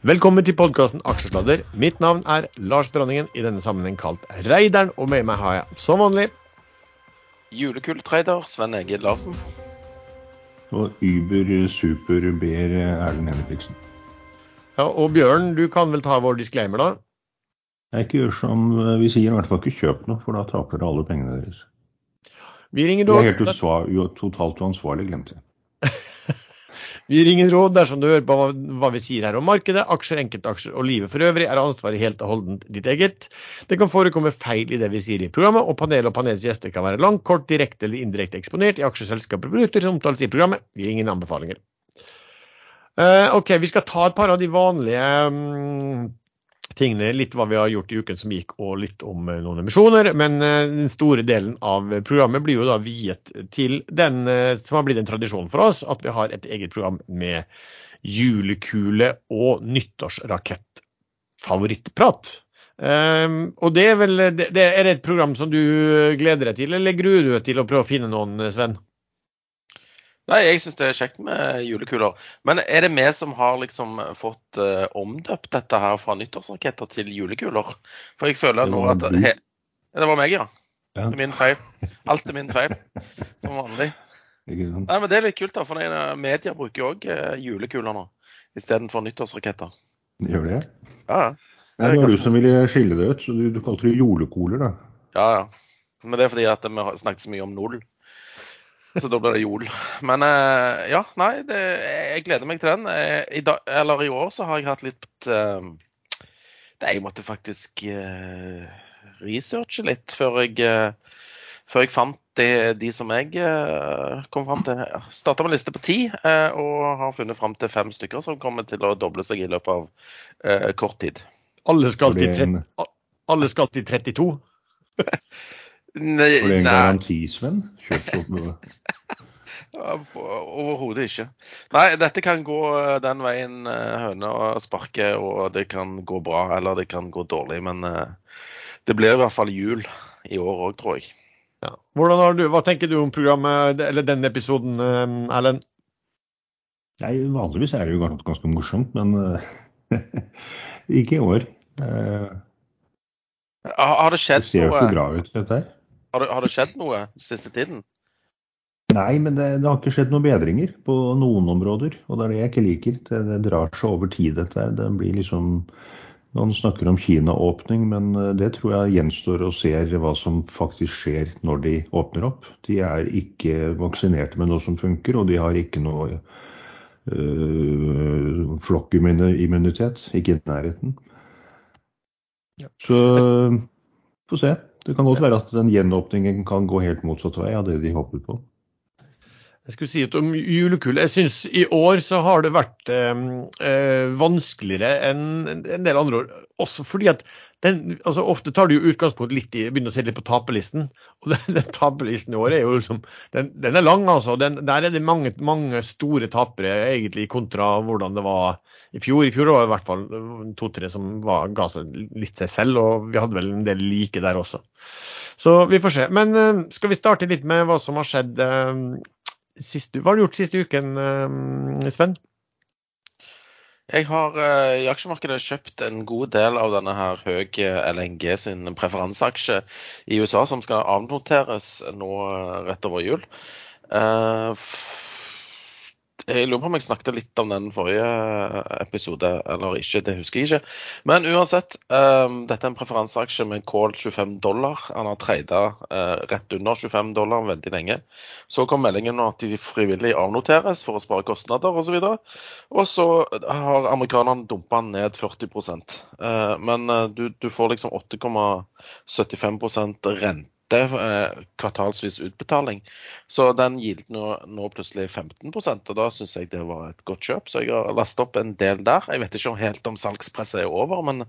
Velkommen til podkasten Aksjesladder. Mitt navn er Lars Dronningen, i denne sammenheng kalt Reideren. Og med meg har jeg som vanlig Julekultreider Sven Egil Larsen. Og Uber Super ber Erlend Henriksen. ja, Og Bjørn, du kan vel ta vår disclaimer, da? Jeg ikke gjør som vi sier, i hvert fall ikke kjøp noe, for da taper dere alle pengene deres. Vi ringer da Det er helt utsvar, totalt uansvarlig, glemte jeg. vi gir ingen råd dersom du hører på hva, hva vi sier her om markedet, aksjer, enkeltaksjer og livet for øvrig, er ansvaret helt og holdent ditt eget. Det kan forekomme feil i det vi sier i programmet, og panelet og panelets gjester kan være langt, kort, direkte eller indirekte eksponert i aksjeselskaper og produkter som omtales i programmet. Vi gir ingen anbefalinger. Uh, ok, vi skal ta et par av de vanlige mm, tingene, litt hva vi har gjort i uken som gikk, og litt om eh, noen emisjoner. Men eh, den store delen av programmet blir jo da viet til den eh, som har blitt en tradisjon for oss, at vi har et eget program med julekule og nyttårsrakettfavorittprat. Um, og det er vel det, det Er det et program som du gleder deg til, eller gruer du deg til å prøve å finne noen, Sven? Nei, jeg syns det er kjekt med julekuler. Men er det vi som har liksom fått uh, omdøpt dette her fra nyttårsraketter til julekuler? For jeg føler nå at he, Det var meg, ja. Ja. Det er min feil. Alt er min feil, som vanlig. Nei, men Det er litt kult, da, for eh, media bruker jo òg julekuler nå istedenfor nyttårsraketter. Gjør det? Ja, ja. Nei, det var du som ville skille det ut, så du, du kalte det julekoler, da. Ja, ja. Men det er fordi at vi har snakket så mye om null. Så da blir det jol. Men eh, ja, nei, det, jeg gleder meg til den. Eh, I, dag, eller I år så har jeg hatt litt uh, det, Jeg måtte faktisk uh, researche litt før jeg, uh, før jeg fant de, de som jeg uh, kom fram til. Starta med en liste på ti, eh, og har funnet fram til fem stykker som kommer til å doble seg i løpet av kort tid. Alle skal, til, er tre- en, alle skal til 32? Nei, for det er en nei. garanti, Sven. Kjøpt opp noe. Ja, på- Overhodet ikke. Nei, dette kan gå eh, den veien eh, høna sparker, og det kan gå bra, eller det kan gå dårlig. Men eh, det blir i hvert fall jul i år òg, tror jeg. Ja. Hvordan har du, hva tenker du om programmet, eller denne episoden, Erlend? Nei, vanligvis er det jo ganske, morsomt, men ikke i år. Eh, Har, har det Det ser jo ikke bra ut, dette her. har det, har det skjedd noe siste tiden? Nei, men det, det har ikke skjedd noen bedringer på noen områder. Og det er det jeg ikke liker. Det, det drar seg over tid, dette. her. Det blir liksom Man snakker om Kina-åpning, men eh, det tror jeg gjenstår og ser hva som faktisk skjer når de åpner opp. De er ikke vaksinerte med noe som funker, og de har ikke noe øh, flokkimmunitet. Ikke i nærheten. Ja. Så få se. Det kan godt være at den gjenåpningen kan gå helt motsatt vei av det de håper på. Jeg skulle si om julekule, jeg synes i år så har det vært eh, eh, vanskeligere enn en del andre år. Også fordi at den, altså Ofte tar du jo utgangspunkt litt i, begynner å se litt på taperlisten. Og den, den taperlisten i år er jo liksom Den, den er lang, altså. Den, der er det mange, mange store tapere, egentlig, kontra hvordan det var i fjor. I fjor var det i hvert fall to-tre som var, ga seg litt seg selv, og vi hadde vel en del like der også. Så vi får se. Men eh, skal vi starte litt med hva som har skjedd eh, siste, Hva har du gjort siste uken, eh, Sven? Jeg har eh, i aksjemarkedet kjøpt en god del av denne her høy LNG sin preferanseaksje i USA, som skal avnoteres nå eh, rett over jul. F- jeg lurer på om jeg snakket litt om den forrige episode eller ikke, det husker jeg ikke. Men uansett, um, dette er en preferanseaksje med call 25 dollar. Han har trada rett under 25 dollar veldig lenge. Så kom meldingen om at de frivillig avnoteres for å spare kostnader osv. Og så har amerikanerne dumpa den ned 40 uh, Men eh, du, du får liksom 8,75% rente eh, kvartalsvis utbetaling. Så den gilte nå, nå plutselig 15 og da syns jeg det var et godt kjøp. Så jeg har lastet opp en del der. Jeg vet ikke helt om salgspresset er over, men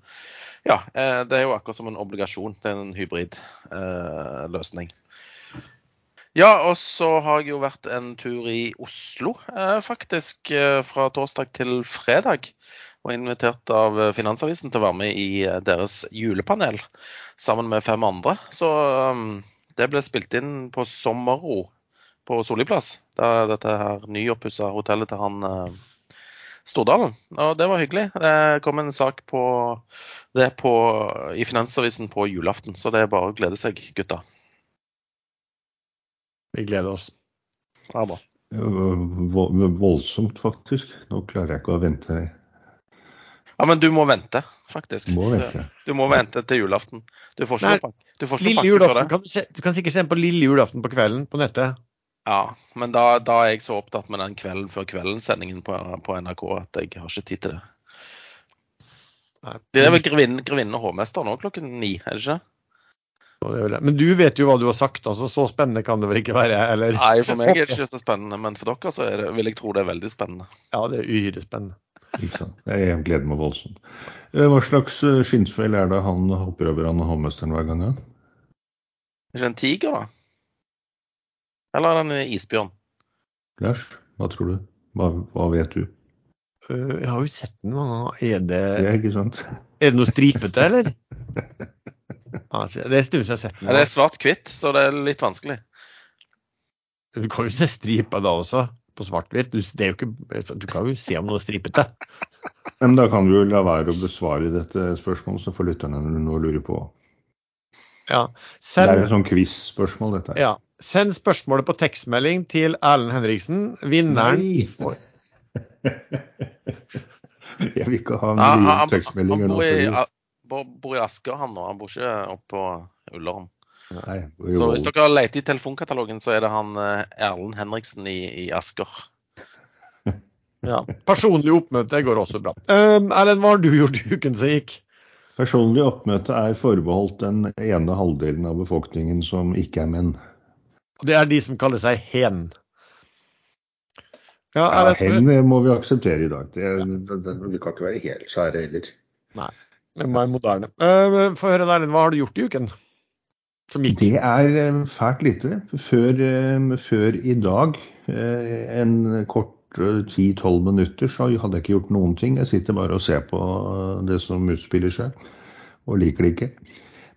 ja, eh, det er jo akkurat som en obligasjon. Er en hybridløsning. Ja, og så har jeg jo vært en tur i Oslo, eh, faktisk. eh, Fra torsdag til fredag. Og invitert av eh, Finansavisen til å være med i eh, deres julepanel sammen med fem andre. Så um, det ble spilt inn på Sommerro på Solli plass. Det er dette her nyoppussa hotellet til han eh, Stordalen. Og det var hyggelig. Det kom en sak på det på, i Finansavisen på julaften, så det er bare å glede seg, gutta. Vi gleder oss. Ja, bra. Vo- Voldsomt, faktisk. Nå klarer jeg ikke å vente. Ja, men du må vente, faktisk. Må vente. Du må vente til julaften. Du får ikke pakke, du får ikke Lille pakke for det. kan du, se, du kan sikkert se den på lille julaften på kvelden på nettet. Ja, men da, da er jeg så opptatt med den kvelden før kveldens-sendingen på, på NRK at jeg har ikke tid til det. Nei. Det er vel Grevinnen grevinnen og hovmester nå klokken ni, er det ikke? Men du vet jo hva du har sagt, altså så spennende kan det vel ikke være? Eller? Nei, for meg er det ikke så spennende, men for dere så er det, vil jeg tro det er veldig spennende. Ja, det er uhyre spennende. Ikke sant? Jeg gleder meg voldsomt. Eh, Hva slags eh, skinnfell er det han hopper over han havmesteren hver gang? Ja? Er ikke det en tiger, da? Eller er det en isbjørn? Lars, hva tror du? Hva, hva vet du? Øh, Jeg har jo ikke sett den. hva Er det, Det er ikke sant? er det noe stripete, eller? Altså, det er en stund siden jeg har sett Ja, det er svart-hvitt, så det er litt vanskelig. Du kan jo se striper da også, på svart-hvitt. Du, det er jo ikke- du kan jo se om noe er stripete. Men da kan du jo la være å besvare dette spørsmålet, så får lytterne noe å lure på. Ja. Det er jo et sånn quiz-spørsmål, dette. her. ja. Send spørsmålet på tekstmelding til Erlend Henriksen. Vinneren Nei! Jeg vil ikke ha han, tekstmeldinger han nå. bor, bor i Asker, han nå. Han bor ikke oppe på Ullern. Nei, Så hvis dere leter i telefonkatalogen, så er det han eh, Erlend Henriksen i, i Asker. ja. Personlig oppmøte går også bra. Um, Erlend, hva har du gjort i uken som gikk? Personlig oppmøte er forbeholdt den ene halvdelen av befolkningen som ikke er menn. Det er de som kaller seg hen. Ja, Ja, hen må vi akseptere i dag. Det, det, det, vi kan ikke være helt skjære heller. det må være moderne. Uh, Få høre, Erlend, hva har du gjort i uken? Det er eh, fælt lite. Før, eh, før i dag, eh, en kort eh, 10-12 minutter, så hadde jeg ikke gjort noen ting. Jeg sitter bare og ser på det som utspiller seg, og liker det ikke.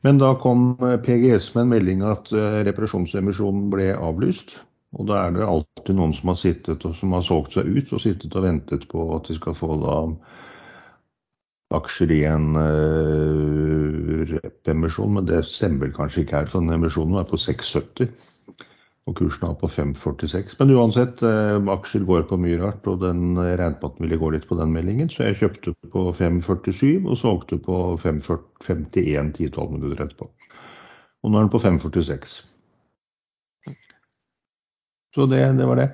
Men da kom PGS med en melding at reparasjonsemisjonen ble avlyst. Og da er det alltid noen som har sittet og som har solgt seg ut og sittet og ventet på at de skal få da aksjer i en uh, rep-emisjon, men det stemmer kanskje ikke her, for den emisjonen er på 6,70. Og kursen er på 5,46. Men uansett, uh, aksjer går på mye rart, og den jeg regnet med at den ville gå litt på den meldingen, så jeg kjøpte på 5,47 og solgte på 5,51 10-12 minutter etterpå. Og nå er den på 5,46. Så det, det var det.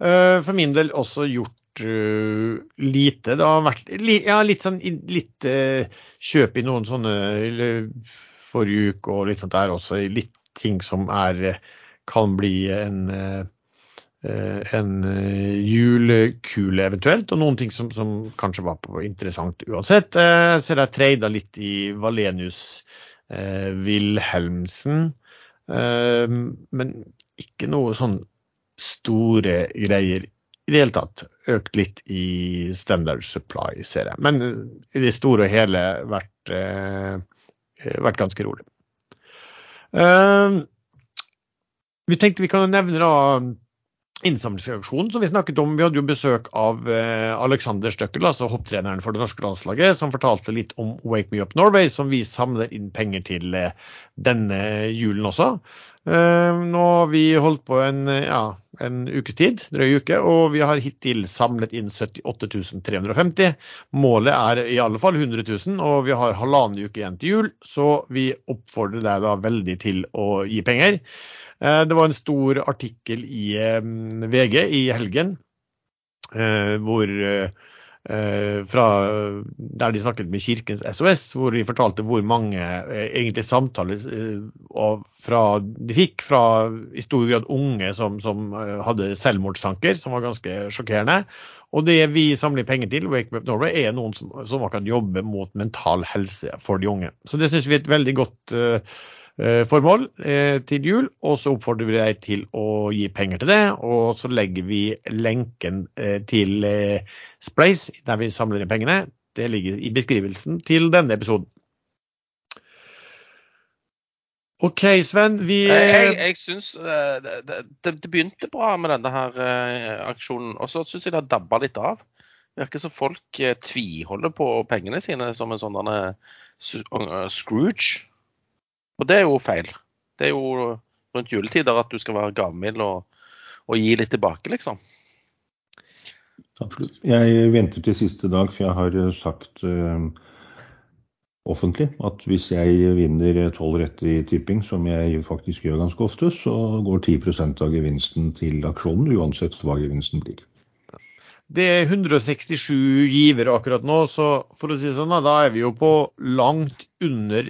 For min del også gjort lite. Det har vært ja, litt sånn litt uh, kjøp i noen sånne forrige uke og litt sånt der også. Litt ting som er kan bli en en julekule eventuelt, og noen ting som, som kanskje var på interessant uansett. Jeg ser jeg treida litt i Valenius Wilhelmsen, men ikke noe sånn store greier i det hele tatt. Økt litt i Standard Supply, ser jeg. Men i det store og hele vært, eh, vært ganske rolig. Vi tenkte vi kan nevne da innsamlingsreaksjonen som vi snakket om. Vi hadde jo besøk av eh, Alexander Støkkel, altså hopptreneren for det norske landslaget, som fortalte litt om Wake Me Up Norway, som vi samler inn penger til eh, denne julen også. Uh, nå har vi holdt på en, ja, en ukes tid, drøy uke, og vi har hittil samlet inn 78 350. Målet er i alle fall 100 000, og vi har halvannen uke igjen til jul, så vi oppfordrer deg da veldig til å gi penger. Uh, det var en stor artikkel i uh, VG i helgen hvor fra, der de snakket med Kirkens SOS, hvor de fortalte hvor mange egentlig samtaler fra, de fikk fra i stor grad unge som, som hadde selvmordstanker, som var ganske sjokkerende. Og det vi samler penger til, Wake Up Norway, er noen som, som kan jobbe mot mental helse for de unge. Så det syns vi er et veldig godt uh, formål eh, til jul, og så oppfordrer vi deg til å gi penger til det. Og så legger vi lenken eh, til eh, Splace, der vi samler inn pengene. Det ligger i beskrivelsen til denne episoden. OK, Sven. Vi Jeg, jeg syns det, det, det, begynte bra med denne her aksjonen, og så syns jeg det har dabba litt av. Virker som folk eh, tviholder på pengene sine som en sånn Scrooge. Og det er jo feil. Det er jo rundt juletider at du skal være gavmild og, og gi litt tilbake, liksom. Absolutt. Jeg venter til siste dag, for jeg har eh, sagt uh, offentlig at hvis jeg vinner tolv rette i tipping, som jeg faktisk gjør ganske ofte, så går 10% av gevinsten til aksjonen, uansett hva gevinsten blir. Det er 167 givere akkurat nå, så for å si det sånn, da er vi jo på langt under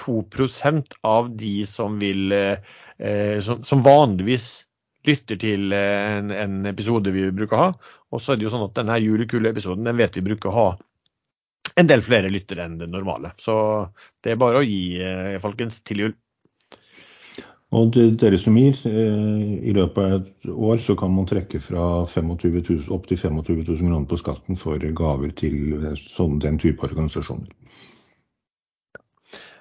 2% av de som vil eh, som, som vanligvis lytter til en, en episode vi bruker å ha. Og så er det jo sånn at denne julekule-episoden den vet vi bruker å ha en del flere lyttere enn det normale. Så det er bare å gi, eh, folkens, til jul. Og dere som gir, eh, i løpet av et år så kan man trekke fra 25 000, opp til 25 000 kroner på skatten for gaver til sånn, den type organisasjoner.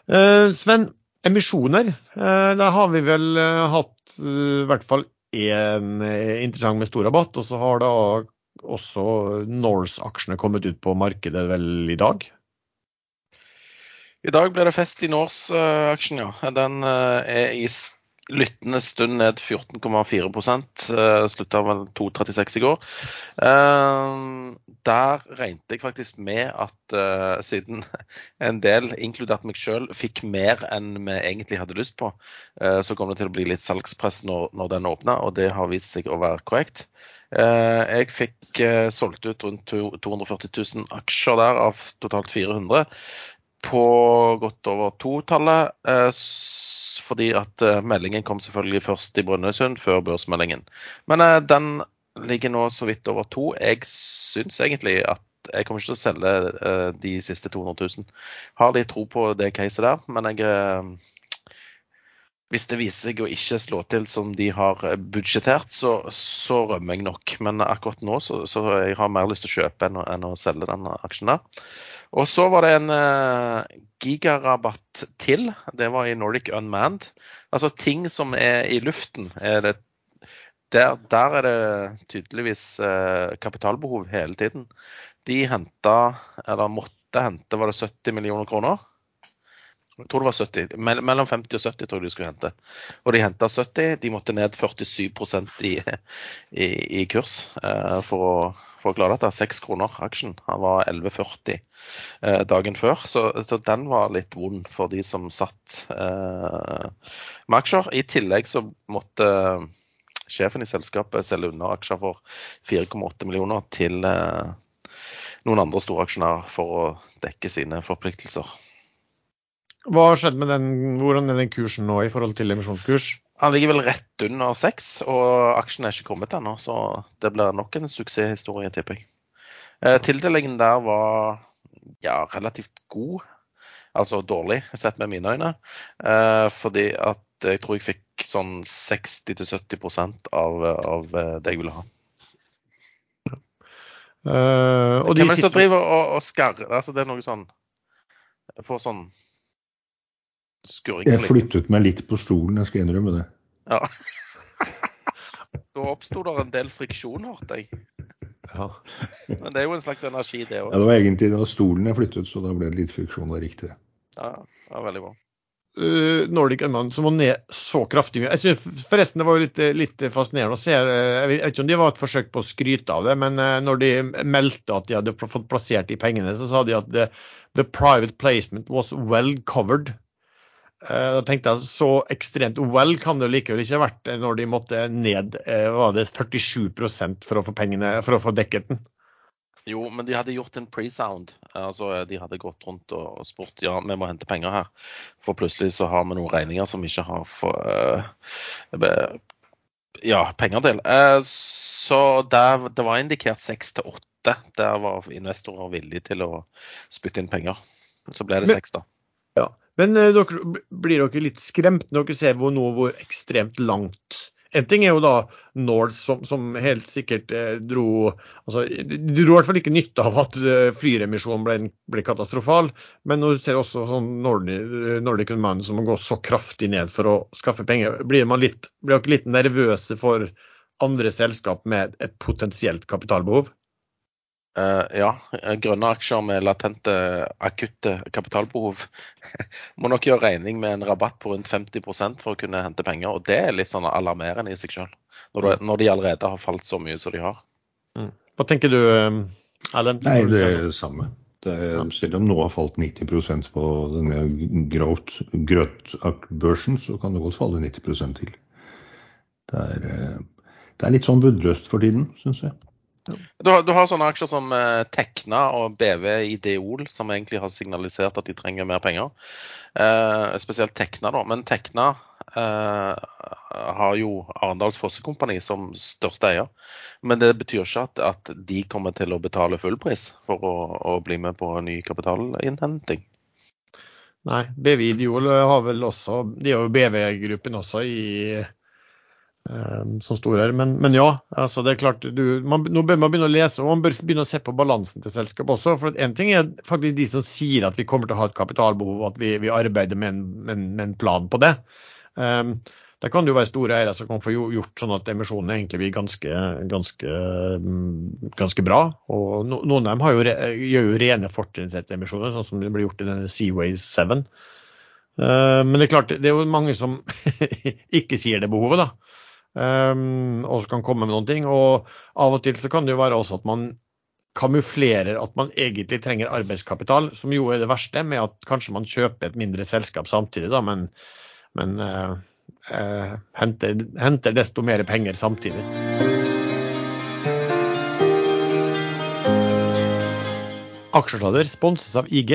Eh, Sven, emisjoner. Eh, der har vi vel eh, hatt i hvert fall én interessant med stor rabatt. Og så har da også Norse-aksjene kommet ut på markedet vel i dag. I dag ble det fest i Norse-aksjen, ja. Den er i lyttende stund ned 14,4 uh, Slutta vel 2,36 i går. Eh, der regnet jeg faktisk med at eh, siden en del, inkludert meg sjøl, fikk mer enn vi egentlig hadde lyst på, eh, så kom det til å bli litt salgspress når, den åpna, og det har vist seg å være korrekt. Eh, jeg fikk eh, solgt ut rundt to- 240 000 aksjer der av totalt 400 på godt over to-tallet. Fordi at eh, meldingen kom selvfølgelig først i Brønnøysund, før børsmeldingen. Men eh, den ligger nå så vidt over to. Jeg syns egentlig at jeg kommer ikke til å selge eh, de siste 200 000. Har litt tro på det caset der, men jeg hvis det viser seg å ikke slå til som de har eh, budsjettert, så, så rømmer jeg nok. Men akkurat nå så, så jeg har mer lyst til å kjøpe enn å, enn å selge den aksjen der. Og så var det en uh, gigarabatt til. Det var i Nordic Unmanned. Altså ting som er i luften. Er det, der, der er det tydeligvis uh, kapitalbehov hele tiden. De henta, eller måtte hente, var det 70 millioner kroner? Jeg tror det var 70. Mellom 50 og 70 tror jeg de skulle hente. Og de henta 70. De måtte ned 47 i, i, i kurs eh, for, å, for å klare dette. 6 kroner aksjen. Han var 11,40 eh, dagen før. Så, så den var litt vond for de som satt eh, med aksjer. I tillegg så måtte sjefen i selskapet selge unna aksjer for 4,8 millioner til eh, noen andre store aksjonærer for å dekke sine forpliktelser. Hva har skjedd med den, hvordan er den kursen nå i forhold til emisjonskurs? Han ligger vel rett under seks, og aksjen er ikke kommet ennå, så det blir nok en suksesshistorie, tipper jeg. Eh, tildelingen der var ja, relativt god, altså dårlig sett med mine øyne, eh, fordi at jeg tror jeg fikk sånn 60-70% av, av det jeg ville ha. Uh, og Hvem er det som driver og, og skarrer? Altså, det er noe sånn får sånn skurring. Jeg flyttet meg litt på stolen, jeg skal innrømme det. Ja. Da oppsto det en del friksjon, hørte jeg. ja. Men det er jo en slags energi, det Ja, det var egentlig det var stolen jeg flyttet, så da ble det litt friksjon. Det riktig. Ja, ja, veldig bra. Uh, Nordic Unman som må ned så kraftig. Jeg synes Forresten, det var jo litt, litt fascinerende å se. eh, Jeg vet ikke om det var et forsøk på å skryte av det, men eh, når de meldte at de hadde fått plassert de pengene, så sa de at the, the private placement was well covered. Eh, Da tenkte jeg så ekstremt OL kan det likevel ikke ha vært eh, når de måtte ned eh, var det 47% for å få pengene, for å få dekket den. Jo, men de hadde gjort en pre-sound. Altså, de hadde gått rundt og og spurt ja, vi må hente penger her. For plutselig så har vi noen regninger som vi ikke har for, uh, ja, penger til. Uh, så der, det var indikert seks til åtte. Der var investorer villige til å spytte inn penger. Så ble det seks, da. Men eh, dere, blir dere litt skremt når dere ser hvor, nå hvor ekstremt langt? En ting er jo da North, som, som helt sikkert eh, dro altså, De dro i hvert fall ikke nytte av at eh, flyremisjonen ble, ble katastrofal, men når du ser også sånn Nordic, Nordic Unmanned som må gå så kraftig ned for å skaffe penger, blir, man litt, blir dere litt nervøse for andre selskap med et potensielt kapitalbehov? Eh, ja, grønne aksjer med latente, akutte kapitalbehov må nok gjøre regning med en rabatt på rundt 50% for å kunne hente penger. Og det er litt sånn alarmerende i seg sjøl, når, når de allerede har falt så mye som de har. Hva tenker du, eh, Erlend? Nei, det er det samme. Det er, selv om nå har falt 90% på denne grøtbørsen, så kan det godt falle 90 til. Det er, eh, det er litt sånn bunnløst for tiden, syns jeg. Du har, du har sånne aksjer som eh, Tekna og BV Ideol, som egentlig har signalisert at de trenger mer penger. Eh, spesielt Tekna, da. Men Tekna eh, har jo Arendals Fossekompani som største eier. Men det betyr ikke at, at de kommer til å betale fullpris for å, å bli med på ny kapitalinnhenting. Nei, BV Ideol har vel også De har jo BV-gruppen også i som står her. Men, men ja, altså det er klart du, man, nå bør man begynne å lese og man bør begynne å se på balansen til selskapet også. for En ting er faktisk de som sier at vi kommer til å ha et kapitalbehov, at vi, vi arbeider med en, med, med en plan på det. Um, det kan jo være store eiere som kan få gjort sånn at emisjonene egentlig blir ganske, ganske, mm, ganske bra. Og no, Noen av dem jo, gjør jo rene fortrinnsrettemisjoner, sånn som det blir gjort i denne Seaway 7. Uh, men det er klart, det er jo mange som ikke sier det behovet, da. Um, og så kan komme med noen ting. Og av og til så kan det jo være også at man kamuflerer at man egentlig trenger arbeidskapital, som jo er det verste, med at kanskje man kjøper et mindre selskap samtidig, da, men, men uh, uh, henter, henter desto mer penger samtidig. Aksjesladder sponses av IG,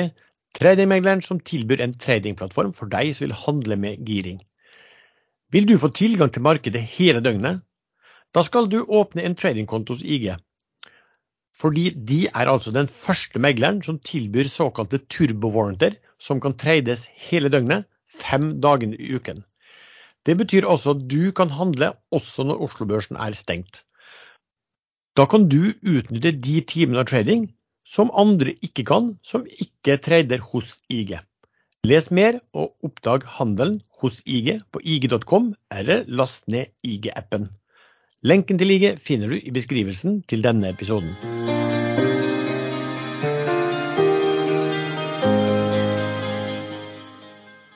tradingmegleren som tilbyr en tradingplattform for deg som vil handle med giring. Vil du få tilgang til markedet hele døgnet? Da skal du åpne en tradingkonto hos IG. Fordi de er altså den første megleren som tilbyr såkalte turbowarranter, som kan trades hele døgnet, fem dager i uken. Det betyr også at du kan handle også når Oslo-børsen er stengt. Da kan du utnytte de timene av trading som andre ikke kan, som ikke trader hos IG. Les mer og oppdag handelen hos IG på ig.com, eller last ned IG-appen. Lenken til IG finner du i beskrivelsen til denne episoden.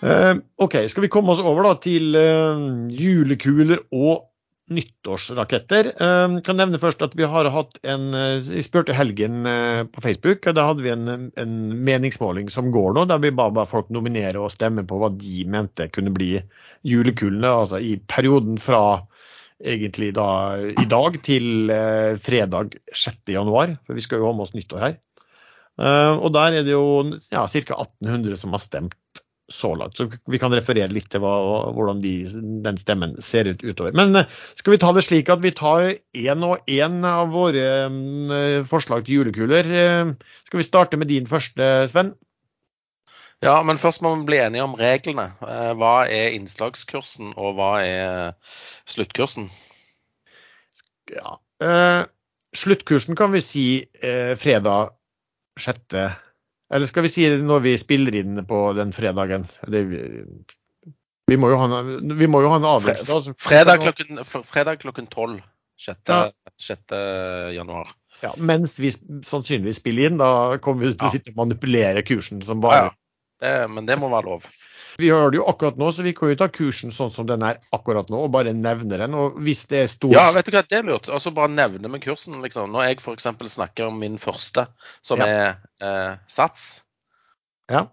Eh, ok, skal vi komme oss over til eh, julekuler og nyttårsraketter. Jeg kan nevne først at Vi har hatt en, eh, vi spurte helgen eh, på Facebook. og Da hadde vi en, en meningsmåling som går nå, der vi ba, ba folk nominere og stemme på hva de mente kunne bli julekulene. altså I perioden fra egentlig da i dag til eh, fredag 6. januar, for vi skal jo ha med oss nyttår her. Eh, og der er det jo ja, ca. 1800 som har stemt så langt. Så vi kan referere litt til hva, hvordan de, den stemmen ser ut utover. Men eh, skal vi ta det slik at vi tar én og én av våre eh, forslag til julekuler. Eh, skal vi starte med din første, Sven? Ja, men først må vi bli enige om reglene. Hva er innslagskursen, og hva er sluttkursen? Ja. Eh, sluttkursen kan vi si eh, fredag 6. Eller skal vi si det når vi spiller inn på den fredagen? Det, vi, må jo ha en, vi må jo ha en avgjørelse. Altså, Fredag klokken, fredag klokken 12. 6. Ja. 6. januar. Ja, mens vi sannsynligvis spiller inn, da kommer vi til å sitte og manipulere kursen som bare ja. Det, men det må være lov. Vi hører det jo akkurat nå, så vi kan jo ta kursen sånn som den er akkurat nå, og bare nevne den. Og hvis det er stor Ja, vet du hva, det er lurt. Altså bare nevne med kursen, liksom. Når jeg f.eks. snakker om min første, som Ja. er eh, Sats. ja,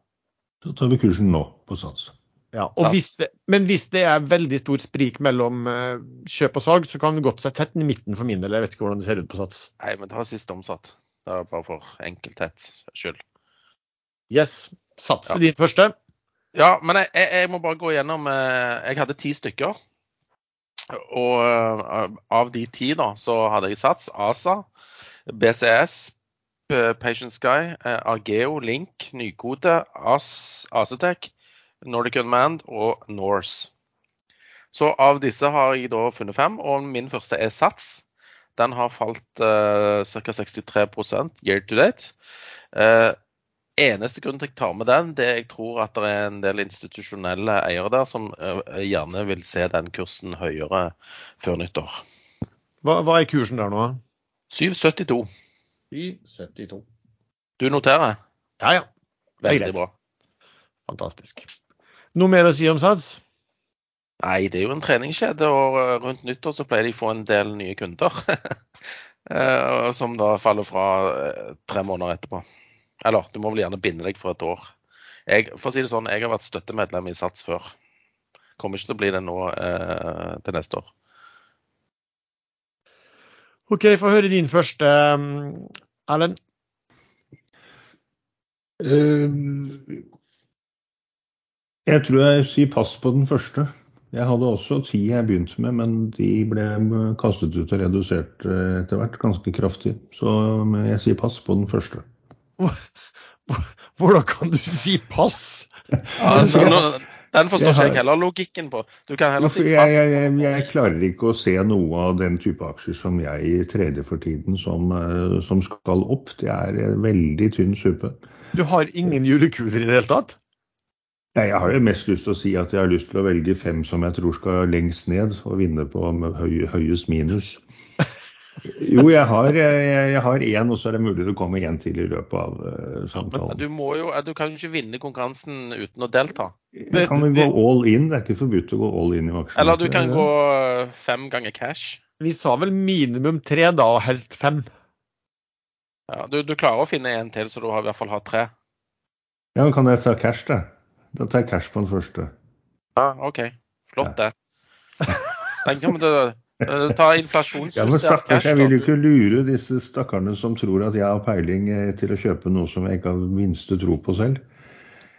Så tar vi kursen nå på Sats. ja. Og hvis det, men hvis det er veldig stor sprik mellom eh, kjøp og salg, så kan det godt seg tett i midten for min del. Jeg vet ikke hvordan det ser ut på Sats. Nei, men det var siste omsatt. Det var bare for enkelthets skyld. Yes, Sats Ja. er din første. Ja, men jeg, jeg, må bare gå gjennom eh, Jeg hadde ti stykker. Og eh, av de ti, da, så hadde jeg Sats, ASA, BCS, Patient Sky, eh, Argeo, Link, Nykode, AS, Acetec, Nordic Unmanned og Norse. Så av disse har jeg da funnet fem, og min første er Sats. Den har falt uh, ca. 63% year to date. Eh, eneste grunn til at jeg tar med den, det er jeg tror at det er en del institusjonelle eiere der som eh, gjerne vil se den kursen høyere før nyttår. Hva, hva er kursen der nå? 772. I 72. Du noterer? Ja, ja. Veldig bra. Fantastisk. Noe mer å si om SATS? Nei, det er jo en treningskjede, og eh, rundt nyttår så pleier de å få en del nye kunder. Eh, Som da faller fra tre måneder etterpå. Eller, du må vel gjerne binde deg for et år. Jeg, for å si det sånn, jeg har vært støttemedlem i Sats før. Kommer ikke til å bli det nå eh, til neste år. OK, få høre din første, um, Erlend. Uh, Jeg tror jeg sier pass på den første. Jeg hadde også ti jeg begynte med, men de ble kastet ut og redusert eh, etter hvert ganske kraftig. Så jeg sier pass på den første. Hvordan kan du si pass? Ja, nå, den forstår ikke jeg heller logikken på. Du kan heller si pass. jeg, jeg, jeg klarer ikke å se noe av den type aksjer som jeg trader for tiden som, eh, som skal opp. Det er en veldig tynn suppe. Du har ingen julekuler i det hele tatt? Nei, Jeg har jo mest lyst til å si at jeg har lyst til å velge fem som jeg tror skal lengst ned og vinne på med høy, høyest minus. Jo, jeg har jeg, jeg har én, og så er det mulig det kommer én til i løpet av uh, Men samtalen. du, må jo, du kan jo ikke vinne konkurransen uten å delta. Jeg kan vi gå all in. Det er ikke forbudt å gå all in i vaksinen. Eller du kan gå eh, fem ganger cash. Vi sa vel minimum tre, da, og helst fem. Ja, du, du klarer å finne en til, så du har i hvert fall hatt tre. Ja, men Kan jeg ta cash, da? Da tar jeg cash på den første. Ja, OK. Flott, det. Den kan vi eh, ta Ja, men stakkars, cash. jeg vil jo ikke lure disse stakkarene som tror at jeg har peiling eh, til å kjøpe noe som jeg ikke har minste tro på selv.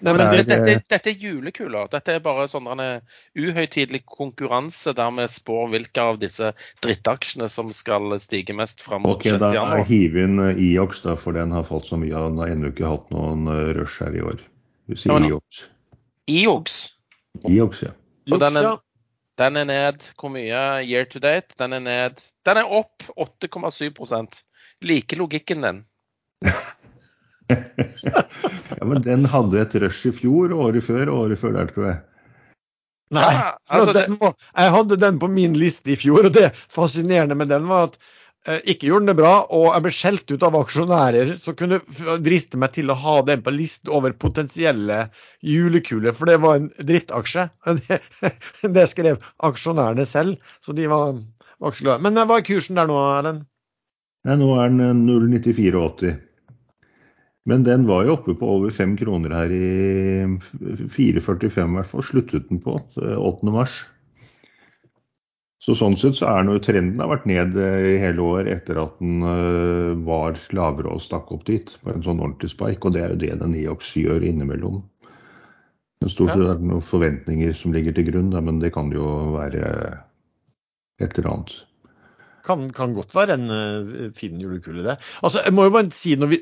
Nei, men det det, er, dette, dette er julekuler. Dette er bare sånn en uhøytidelig konkurranse der vi spår hvilke av disse drittaksjene som skal stige mest fram mot Ok, 6. da hiver hiv inn eh, IOX, da, for den har falt så mye. Den har ennå ikke hatt noen rush her i år. Du sier Ja, men- IOX. IOX, IOX, ja. Og den er- ja. Den er ned hvor mye year to date? Den er ned Den er opp 8,7 Like logikken din. ja. Men den hadde et rush i fjor, året før og året før der, tror jeg. Nei, Ja, altså, den jeg hadde den på min liste i fjor, og det fascinerende med den var at ikke gjorde den det bra, og jeg ble skjelt ut av aksjonærer som kunne driste meg til å ha den på liste over potensielle julekuler, for det var en drittaksje. Det, skrev aksjonærene selv, så de var, var ikke glade. Men eh, hva er kursen der nå, Erlend? Nei, nå er den eh, 0,9480. Men den var jo oppe på over fem kroner her i 4,45 i hvert fall, sluttet den på eh, 8. mars. Så sånn sett så er noe, trenden har vært ned eh, i hele år etter at den eh, var lavere og stakk opp dit på en sånn ordentlig spike, og det er jo det den IOX gjør innimellom. Men stort sett er det noen forventninger som ligger til grunn, da, men det kan jo være et eller annet. Kan, kan godt være en uh, fin julekule, det. Altså, jeg må jo bare si, vi,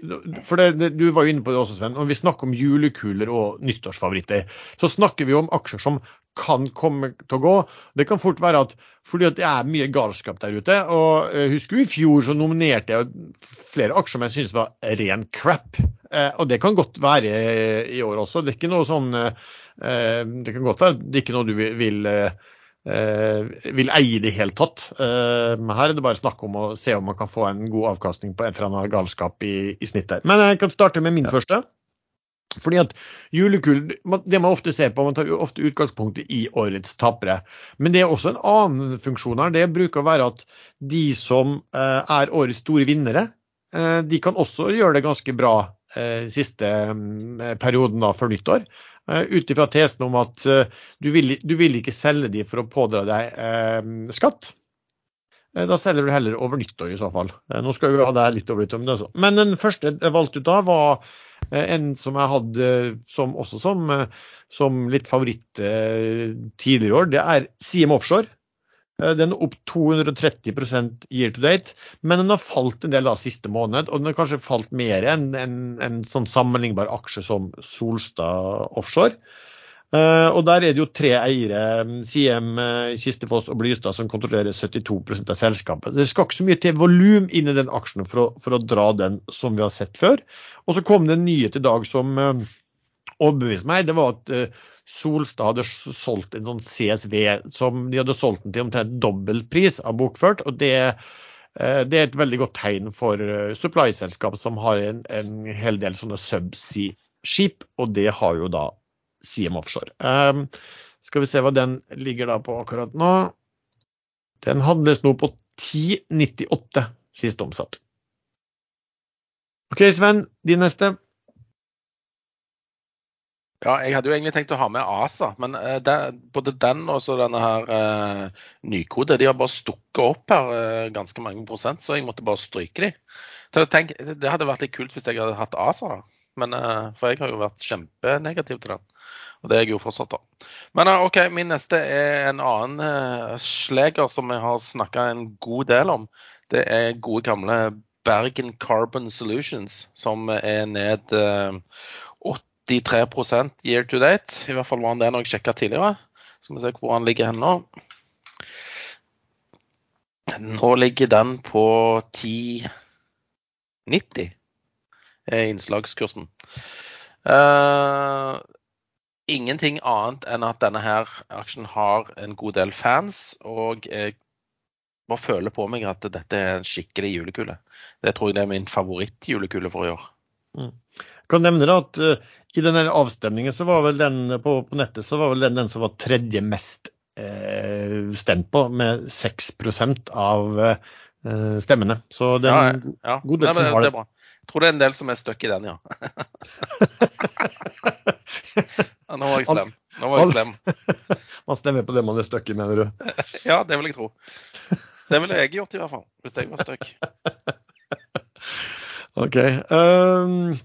for det, det, Du var jo inne på det også, Sven. Når vi snakker om julekuler og nyttårsfavoritter, så snakker vi om aksjer som kan komme til å gå. Det kan fort være at fordi at det er mye galskap der ute. og eh, Husker du i fjor så nominerte jeg flere aksjer som jeg syntes var ren crap. Eh, og det kan godt være i år også. Det er ikke noe sånn eh, Det kan godt være det er ikke noe du vil, vil eh, eh, eie det i det hele tatt. Eh, men her er det bare snakk om å se om man kan få en god avkastning på et eller annet galskap i, i der. Men jeg kan starte med min første. Fordi at julekull, Det man ofte ser på, man tar ofte utgangspunktet i årets tapere. Men det er også en annen funksjon her. Det bruker å være at de som eh, er årets store vinnere, eh, de kan også gjøre det ganske bra eh, siste mm, perioden da før nyttår. Ut ifra tesen om at du, vil, du vil ikke selge de for å pådra deg skatt. Da selger du heller over nyttår i så fall. Nå skal vi ha det litt over nyttår, men, den første jeg valgte ut da, var en som jeg hadde som, også som, eh, som litt favoritt eh, tidligere i år. Det er CM Offshore. Eh, Den er opp 230 year to date, men den har falt en del da siste måned. Og den har kanskje falt mer enn en, en sånn sammenlignbar aksje som Solstad Offshore. Eh, og der er det jo tre eiere, Siem, eh, Kistefoss og Blystad, som kontrollerer 72% av selskapet. Det skal ikke så mye til volum inn i den aksjen for å, for å dra den som vi har sett før. Og så kom det en nyhet i dag som eh, overbeviste meg. Det var at eh, Solstad hadde solgt en sånn CSV som de hadde solgt den til omtrent dobbel pris av bokført. og det Eh, det er et veldig godt tegn for eh, supply-selskap som har en, en, hel del sånne subsea-skip, og det har jo da Siem Offshore. Um, skal vi se hva den ligger da på akkurat nå. Den handles nå på 10,98 siste omsatt. OK, Sven, din neste. Ja, jeg hadde jo egentlig tenkt å ha med ASA, men uh, det, både den og så denne her uh, Nykode de har bare stukket opp her uh, ganske mange prosent, så jeg måtte bare stryke de. Tenk, Det hadde vært litt kult hvis jeg hadde hatt ASA, da. Men, for jeg har jo vært kjempenegativ til den. Og det er jeg jo fortsatt, da. Men OK, min neste er en annen sleger som jeg har snakka en god del om. Det er gode gamle Bergen Carbon Solutions, som er ned 83% year to date. I hvert fall var han det når jeg sjekka tidligere. Skal vi se hvor han ligger hen nå. Nå ligger den på 10,90 er innslagskursen. Uh, ingenting annet enn at denne her aksjen har en god del fans, og jeg bare føler på meg at dette er en skikkelig julekule. Det tror jeg det er min favorittjulekule for i år. Mm. Jeg kan nevne da at uh, i denne avstemningen så var vel den på, på, nettet så var vel den, den som var tredje mest uh, stemt på, med 6% av stemmene. Så det er en ja, ja. god del som har det. det bra. Jeg tror det er en del som er stuck i den, ja. ja nå var jeg slem. Nå var jeg slem. man stemmer på det man er stuck i, mener du? ja, det vil jeg tro. Det ville jeg gjort i hvert fall, hvis jeg var stuck. OK. Um,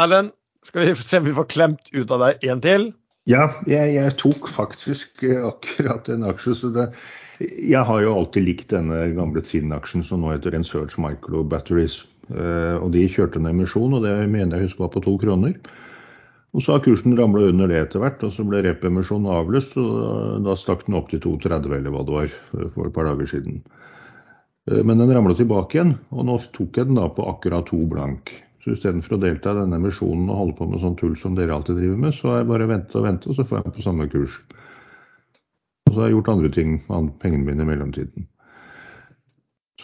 Erlend, skal vi se om vi får klemt ut av deg en til? Ja, jeg, jeg tok faktisk eh, akkurat en aksje. så det, Jeg har jo alltid likt denne gamle Tinn-aksjen som nå heter Research Micro Batteries. Uh, og De kjørte en emisjon, og det mener jeg husker var på to kroner. Og Så har kursen ramla under det etter hvert, og så ble rep-emisjonen avlyst. og Da stakk den opp til 2,30 eller hva det var for et par dager siden. Uh, men den ramla tilbake igjen, og nå tok jeg den da på akkurat to blank. Så istedenfor å delta i denne emisjonen og holde på med sånn tull som dere alltid driver med, så har jeg bare venta og venta, og så får jeg den på samme kurs. Og så har jeg gjort andre ting med pengene mine i mellomtiden.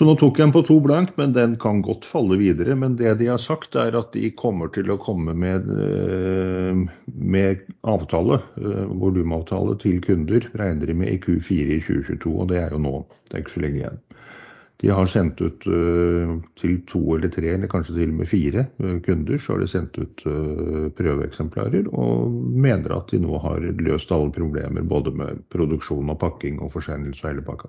Så nå tok jeg den på to blank, men den kan godt falle videre. Men det de har sagt, er at de kommer til å komme med, eh, med avtale, eh, volumavtale til kunder, regner de med i Q4 i 2022. Og det er jo nå. Det er ikke så lenge igjen. De har sendt ut uh, til to eller tre, eller kanskje til og med fire kunder, så har de sendt ut prøveeksemplarer og mener at de nå har løst alle problemer både med produksjon og pakking og forsendelse av hele pakka.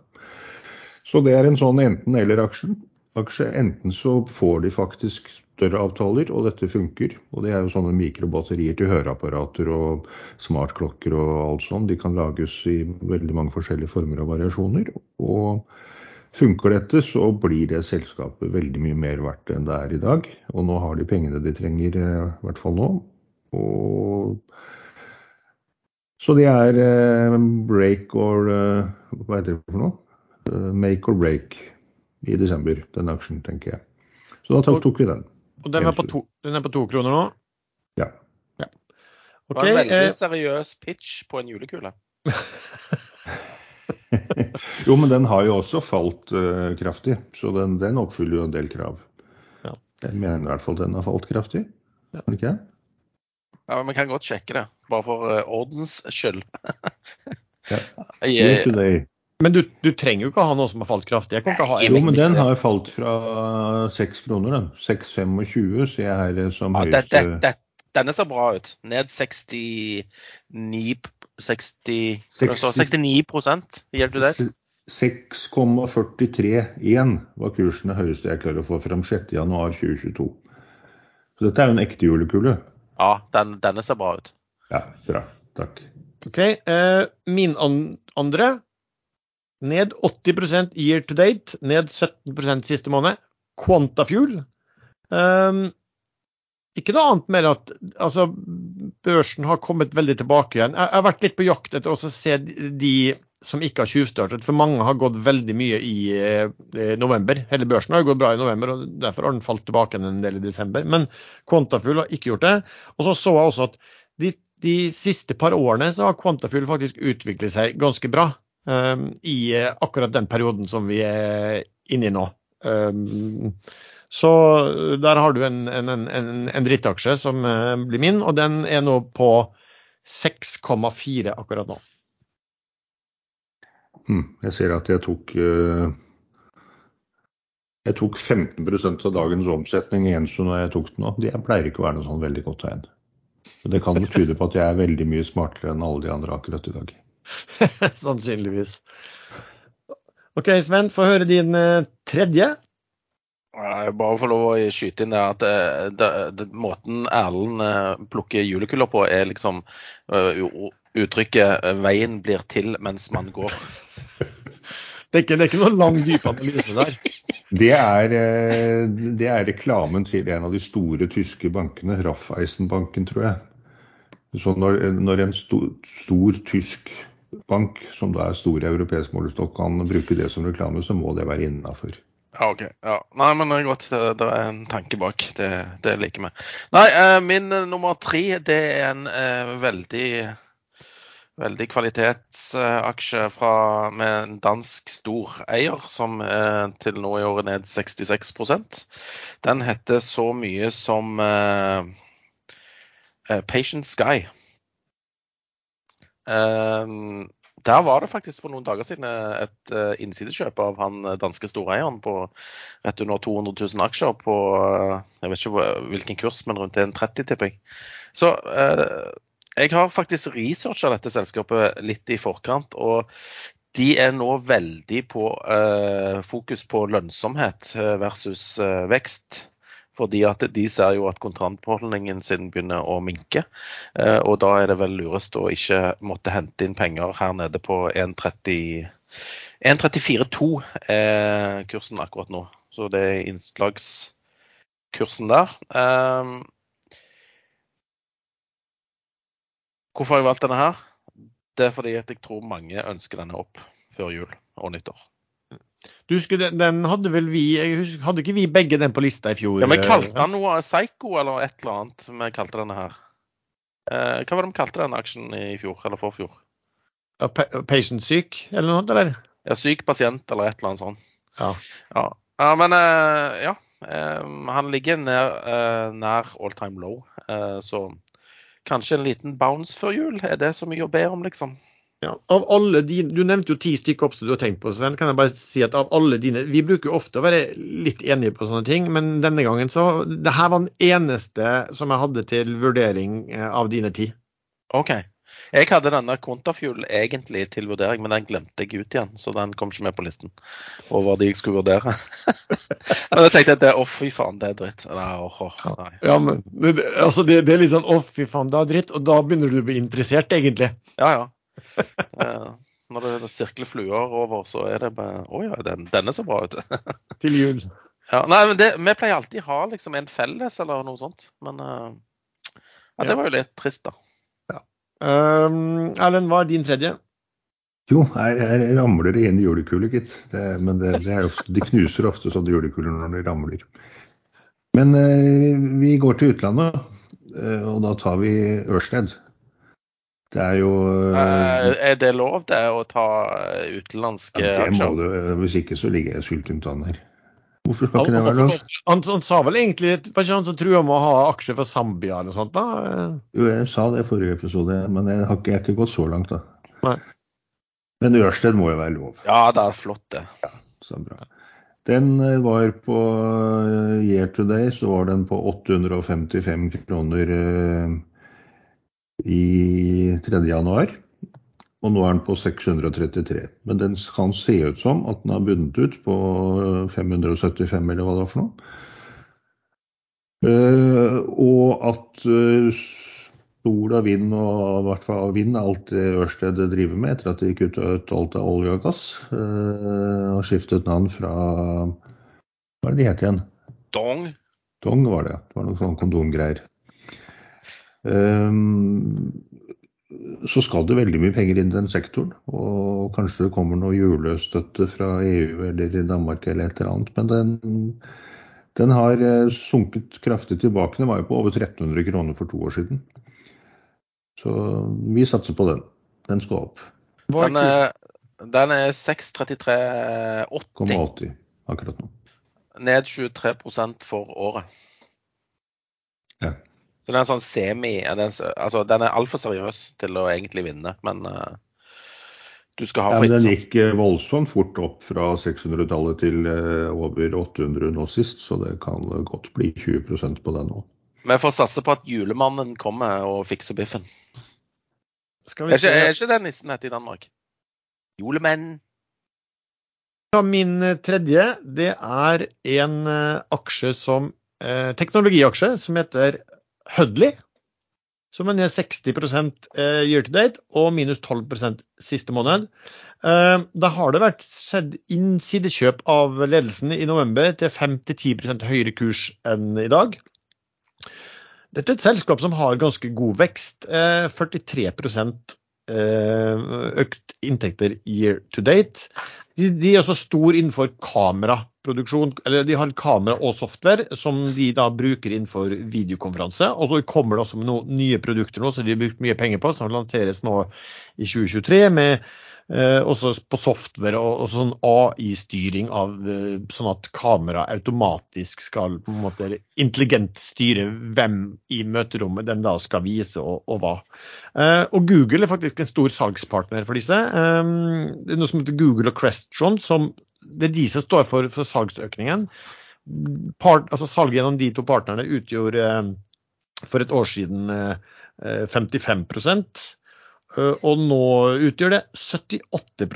Så det er en sånn enten-eller-aksje. Enten så får de faktisk større avtaler, og dette funker. Og det er jo sånne mikrobatterier til høreapparater og smartklokker og alt sånt. De kan lages i veldig mange forskjellige former og variasjoner. og Funker dette, så blir det selskapet veldig mye mer verdt enn det er i dag. Og nå har de pengene de trenger, eh, i hvert fall nå. Og så det er eh, break or eh, Hva heter det for noe? Make or break i desember, den aksjen, tenker jeg. Så da tok vi den. Og den er på to, er på to kroner nå? Ja. ja. Okay, det var en veldig seriøs pitch på en julekule. jo, men den har jo også falt uh, kraftig, så den, den, oppfyller jo en del krav. Ja. Jeg mener i hvert fall den har falt kraftig. Ja. Ikke? Ja, men Vi kan godt sjekke det, bare for uh, ordens skyld. ja. Jeg, men du, du, trenger jo ikke ha noe som har falt kraftig. Jeg kan ikke ha jo, men den har falt fra 6 kroner. 6,25 ser jeg her som ja, høyeste. Det, det, denne ser bra ut. Ned 69 60, 60 69 hjelper du det? 6,43,1 var kursen det høyeste jeg klarer å få fram 6.1.2022. Så dette er jo en ekte julekule. Ja, den, denne ser bra ut. Ja, bra. Takk. OK. Eh, min andre ned 80% year to date, ned 17 siste måned. Quantafuel. Um, ikke noe annet med at altså, børsen har kommet veldig tilbake igjen. Jeg har vært litt på jakt etter å se de som ikke har tjuvstartet, for mange har gått veldig mye i eh, november. Hele børsen har gått bra i november, og derfor har den falt tilbake en del i desember. Men Quantafuel har ikke gjort det. Og så så jeg også at de, de siste par årene så har Quantafuel faktisk utviklet seg ganske bra i akkurat den perioden som vi er inne i nå. Um, så der har du en, en, en, en drittaksje som uh, blir min, og den er nå på 6,4 akkurat nå. Hmm, jeg ser at jeg tok jeg tok 15% av dagens omsetning i Enso når jeg tok den nå. Det pleier ikke å være noe sånn veldig godt tegn. Det kan tyde på at jeg er veldig mye smartere enn alle de andre akkurat i dag. Sannsynligvis. OK, Sven, få høre din uh, tredje. Jeg bare få lov å skyte inn det at det, det, det, måten Erlend uh, plukker julekuler på, er liksom uttrykket 'veien blir til mens man går'. det, er ikke, det er ikke noen lang, dyp analyse der. Det er, det er, reklamen til en av de store tyske bankene, Raiffeisenbanken, tror jeg. Så når, når en stor, stor tysk bank, som da er stor i europeisk målestokk, kan bruke det som reklame, så må det være innafor. Ja, OK. Ja. Nei, men det er godt. Det, er en tanke bak. Det, det liker vi. Nei, eh, min eh, nummer tre, det er en eh, veldig veldig kvalitetsaksje med en dansk storeier, som eh, til nå i år er ned 66% Den heter så mye som eh Patient Sky. Ehm, der var det faktisk for noen dager siden et uh, innsidekjøp av han eh, danske storeieren på rett under 200 000 aksjer på uh, jeg vet ikke hvilken kurs, men rundt 1,30 tipper jeg. Så uh, jeg har faktisk researcha dette selskapet litt i forkant. og de er nå veldig på fokus på lønnsomhet versus vekst. Fordi at de ser jo at kontantbeholdningen sin begynner å minke. Eh, og da er det vel lurest å ikke måtte hente inn penger her nede på 1.34,2 er kursen akkurat nå. Så det er innslagskursen der. Eh, hvorfor har jeg valgt denne her? Det er fordi jeg tror mange ønsker denne opp før jul og nyttår. Du husker, den hadde vel vi husker, Hadde ikke vi begge den på lista i fjor? Ja, Vi kalte den noe Psycho eller et eller annet. Vi kalte denne her. Eh, hva var det vi kalte den aksjen i fjor, eller forfjor? Ja, patient syk, eller noe eller? Ja, syk pasient, eller et eller annet sånt. Ja. ja. ja men eh, ja. Eh, han ligger nær, eh, nær all time low, eh, så kanskje en liten bounce før jul. Er det mye å be om, liksom? Ja, av alle dine, Du nevnte jo ti stykker opp du har tenkt på. Sven. Kan jeg bare si at av alle dine, Vi bruker jo ofte å være litt enige på sånne ting, men denne gangen så det her var den eneste som jeg hadde til vurdering eh, av dine ti. OK. Jeg hadde denne Kontafuel egentlig til vurdering, men den glemte jeg ut igjen. Så den kom ikke med på listen over de jeg skulle vurdere. men jeg tenkte at det, å fy faen, det er dritt. Nei, oh, oh, nei. Ja, men altså, det, det, er litt sånn å fy faen, det er dritt. Og da begynner du å bli interessert, egentlig. Ja, ja. Eh, når det sirkler fluer over, så er det bare Å ja, den, denne så bra ut. Til jul. Ja, nei, men det, Vi pleier alltid å ha liksom en felles eller noe sånt. Men uh, ja, det var jo litt trist, da. Ja. Um, Erlend, hva er din tredje? Jo, jeg, jeg ramler det inn julekuler, gitt. Det, men det, det ofte, de knuser ofte sånne julekuler når de ramler. Men eh, vi går til utlandet, uh, og da tar vi Ørsted. Det er jo uh, Er det lov det å ta utenlandske ja, aksjer? Du, hvis ikke så ligger jeg sultent an her. Hvorfor skal ikke det være lov? Han, han, sa vel egentlig Var ikke han som trua med å ha aksjer for Zambia eller noe sånt? da? Jo, jeg sa det i forrige episode, men jeg har ikke, jeg har ikke gått så langt, da. Nei. Men Ørsted må jo være lov. Ja, det er flott, det. Ja, så bra. Den var på year to day, så var den på 855 kroner i 3. januar. Og nå er den på 633. Men den kan se ut som at den har bundet ut på 575, eller hva det var for noe. Uh, og at uh, sol og vind og i hvert fall vind er alt det Ørsted driver med etter at de gikk ut alt av olje og gass. Og skiftet navn fra Hva er det de het igjen? Dong. Dong var det. ja. Det var noen sånne kondomgreier. Ehm, så skal det veldig mye penger inn i den sektoren. Og kanskje det kommer noe julestøtte fra EU eller Danmark eller et eller annet. Men den, den har eh, sunket kraftig tilbake. Den var jo på over 1300 kroner for to år siden. Så vi satser på den. Den skal opp. Den er, den er 633,80 akkurat nå. ned 23% for året. Ja. Så det er en sånn semi den, altså, Den er altfor seriøs til å egentlig vinne, men uh, du skal ha Ja, men den gikk eh, voldsomt fort opp fra 600-tallet til uh, over 800 nå sist, så det kan godt bli 20% på den nå. Vi får satse på at julemannen kommer og fikser biffen. Skal Er ikke, se. er ikke det nissen heter i Danmark? Julemenn. Ja, Min tredje det er en aksje som eh, teknologiaksje som heter Hudley. Som er ned 60 eh, year to date og minus 12 siste måned. Eh, da har det vært skjedd innsidekjøp av ledelsen i november til 5-10 høyere kurs enn i dag. Dette er et selskap som har ganske god vekst. Eh, 43 eh, økt inntekter year to date. De, de er også stor innenfor kameraproduksjon. eller De har kamera og software som de da bruker innenfor videokonferanse. Og så kommer det også med noen nye produkter nå som de har brukt mye penger på, som lanseres nå i 2023. med Eh, også på software og, og sånn AI-styring av eh, sånn at kamera automatisk skal på en måte intelligent styre hvem i møterommet den da skal vise og, og hva. Eh, og Google er faktisk en stor salgspartner for disse. Eh, det er noe som heter Google og Crestron, som det er de som står for, for salgsøkningen. Part, altså Salget gjennom de to partnerne utgjorde eh, for et år siden eh, eh, 55 Eh, og nå utgjør det 78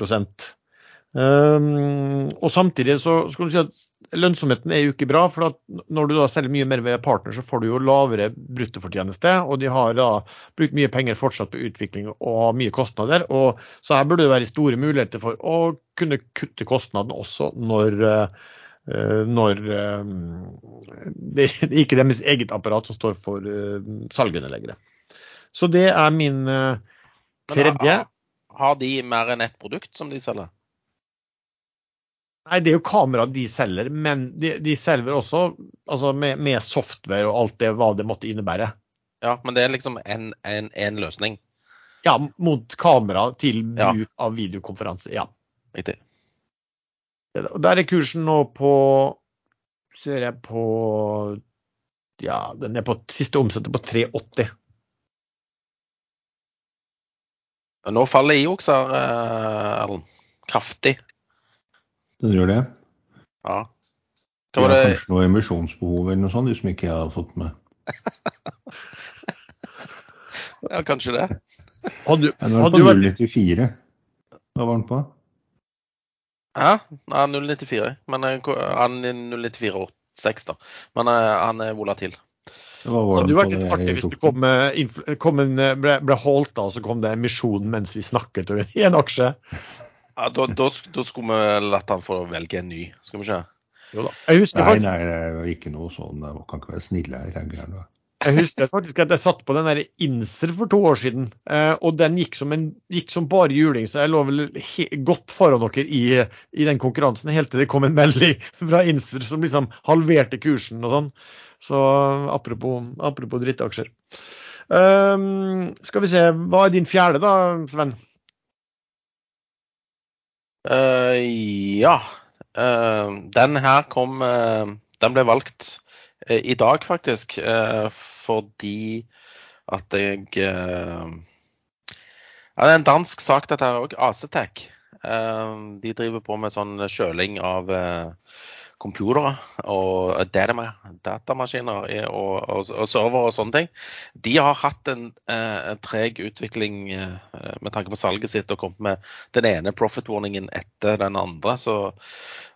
um, Og samtidig så skal du si at lønnsomheten er jo ikke bra. for når du da selger mye mer ved partner, så får du jo lavere bruttofortjeneste. Og de har da brukt mye penger fortsatt på utvikling og har mye kostnader. og Så her burde det være store muligheter for å kunne kutte kostnadene også når eh, når eh, det er ikke deres eget apparat som står for uh, salgene lenger. Så det er min eh, Men tredje. har, de mer enn ett produkt som de selger? Nei, det er jo kamera de selger, men de, de selger også altså med, med software og alt det hva det måtte innebære. Ja, men det er liksom en, en, en løsning. Ja, mot kamera til Ja. bruk av videokonferanse. Ja. Riktig. Der er kursen nå på Ser jeg på Ja, den er på siste omsetning på 380. Men Nå faller IOX her, eh, Erlend. Kraftig. Den gjør det. Ja. Hva var det? kanskje noe emisjonsbehov eller noe sånt, de som ikke jeg har fått med. Ja, kanskje det. Hadde, Ja, Den var på 0,94. Hva var den på? Ja, nei, 094. Men eh, han er 0,94,6, da. Men eh, han er volatil. Det var hadde jo vært litt artig hvis det kom, eh, kom en, eh, ble, ble holdt da, og så kom det emisjon mens vi snakket i en aksje. Ja, da, da, da skulle vi latt han få velge en ny, skal vi se. Jo da. Jeg husker Nei, faktisk nei, det er ikke noe sånn. Jeg kan ikke være snille her. jeg. Jeg husker faktisk at jeg satt på den der Inser for to år siden, eh, og den gikk som, en, gikk som bare juling, så jeg lå vel he, godt foran dere i, i den konkurransen, helt til det kom en melding fra Inser som liksom halverte kursen og sånn. Så apropos, apropos drittaksjer. Um, skal vi se, hva er din fjerde da, Sven? Uh, ja. Uh, den her kom uh, Den ble valgt eh, i dag, faktisk, eh, fordi at jeg Ja, det er en dansk sak, dette her òg. Acetec. De driver på med sånn kjøling av eh, computere og datama- datamaskiner og, og, og server og sånne ting. De har hatt en, eh, en treg utvikling eh, med tanke på salget sitt og kommet med den ene profit warningen etter den andre. Så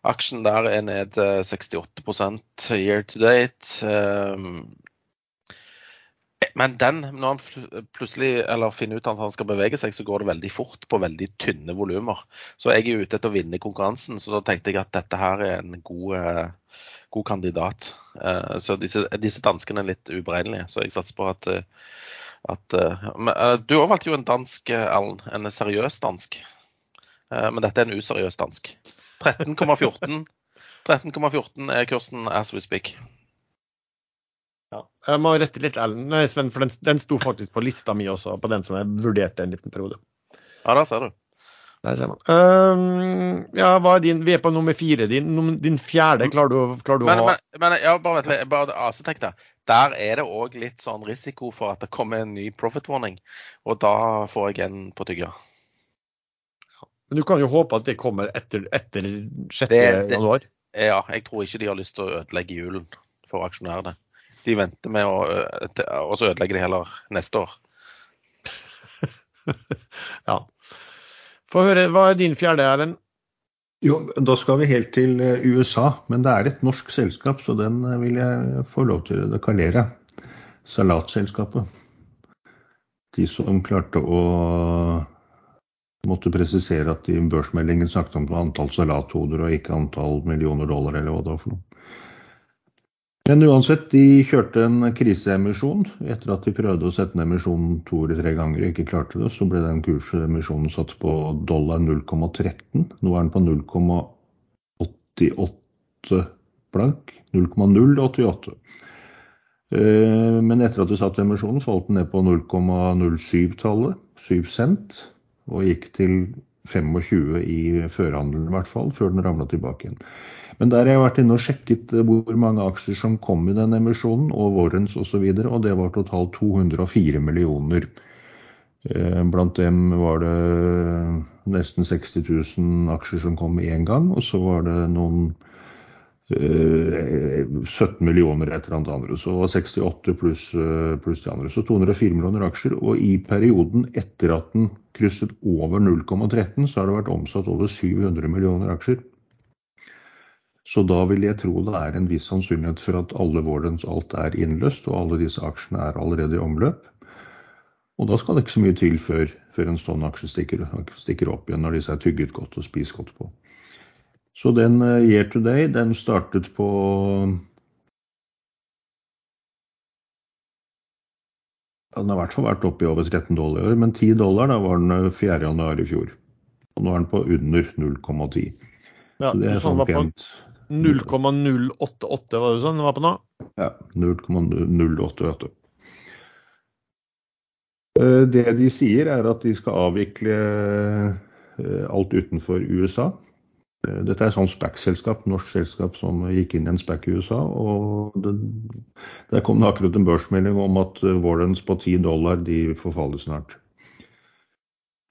aksjen der er ned eh, 68% year to date. Men den, når han plutselig eller finner ut at han skal bevege seg, så går det veldig fort på veldig tynne volumer. Så jeg er ute etter å vinne konkurransen, så da tenkte jeg at dette her er en god, eh, god kandidat. Eh, Så disse, disse danskene er litt uberegnelige, så jeg satser på at, eh, at men, Du òg valgte jo en dansk, Allen. En seriøs dansk. Men dette er en useriøs dansk. 13,14 13,14 er kursen as we speak. Jeg må rette litt, Ellen. Nei, Sven, for den, den sto faktisk på lista mi også, på den som jeg vurderte en liten periode. Ja, da ser du. Der ser man. Um, ja, hva er din, vi er på nummer fire. Din, din fjerde klarer du, klarer du Men, å ha men, men ja, bare vent litt. Bare AC-tenk der. Der er det òg litt sånn risiko for at det kommer en ny profit warning. Og da får jeg en på tygga. Men du kan jo håpe at det kommer etter, etter 6. Det- det- januar. Ja, jeg tror ikke de har lyst til å ødelegge julen for aksjonærene. De venter med å ødelegge det Og så ødelegger de heller neste år. Ja. Få høre, hva er din fjerde, Erlend? Jo, da skal vi helt til eh, USA, men det er et norsk selskap, så den eh, vil jeg få lov til å kalere. Salatselskapet. De som klarte å måtte presisere at i børsmeldingen snakket om antall salathoder og ikke antall millioner dollar, eller hva det var for noe. Men uansett, de kjørte en kriseemisjon. Etter at de prøvde å sette ned emisjonen to eller tre ganger og ikke klarte det, så ble den kursemisjonen satt på dollar 0,13. Nå er den på 0,88 blank. 0,088. Eh, Men etter at de satte emisjonen, falt den ned på 0,07-tallet, 7 cent, og gikk til 25 i førhandelen i hvert fall, før den ramla tilbake igjen. Men der har jeg vært inne og sjekket eh, hvor mange aksjer som kom i den emisjonen, og warrants osv., og, og det var totalt 204 millioner. Eh, Blant dem var det nesten 60 000 aksjer som kom én gang, og så var det noen eh, 17 millioner et eller annet andre. Så det var 68 pluss eh, pluss de andre. Så 204 millioner aksjer. Og i perioden etter at den krysset over 0,13, så har det vært omsatt over 700 millioner aksjer. Så da vil jeg tro det er en viss sannsynlighet for at alle warrants alt er innløst, og alle disse aksjene er allerede i omløp. Og da skal det ikke så mye til før, før en sånn aksje stikker, stikker opp igjen når disse er tygget godt og spist godt på. Så den eh, year to day, den startet på Den har i hvert fall vært oppe i over 13 dollar, i år, men 10 dollar da var den eh, 4. januar i fjor. Og nå er den på under 0,10. Ja, Så det er sånn pent 0,088, var det sånn det var på nå? Ja, 0,088. Eh, Det de sier er at de skal avvikle eh, alt utenfor USA. Eh, Dette er et sånt SPAC-selskap, norsk selskap som gikk inn i en SPAC i USA. og det, Der kom det akkurat en børsmelding om at Warrens på 10 dollar de forfaller snart.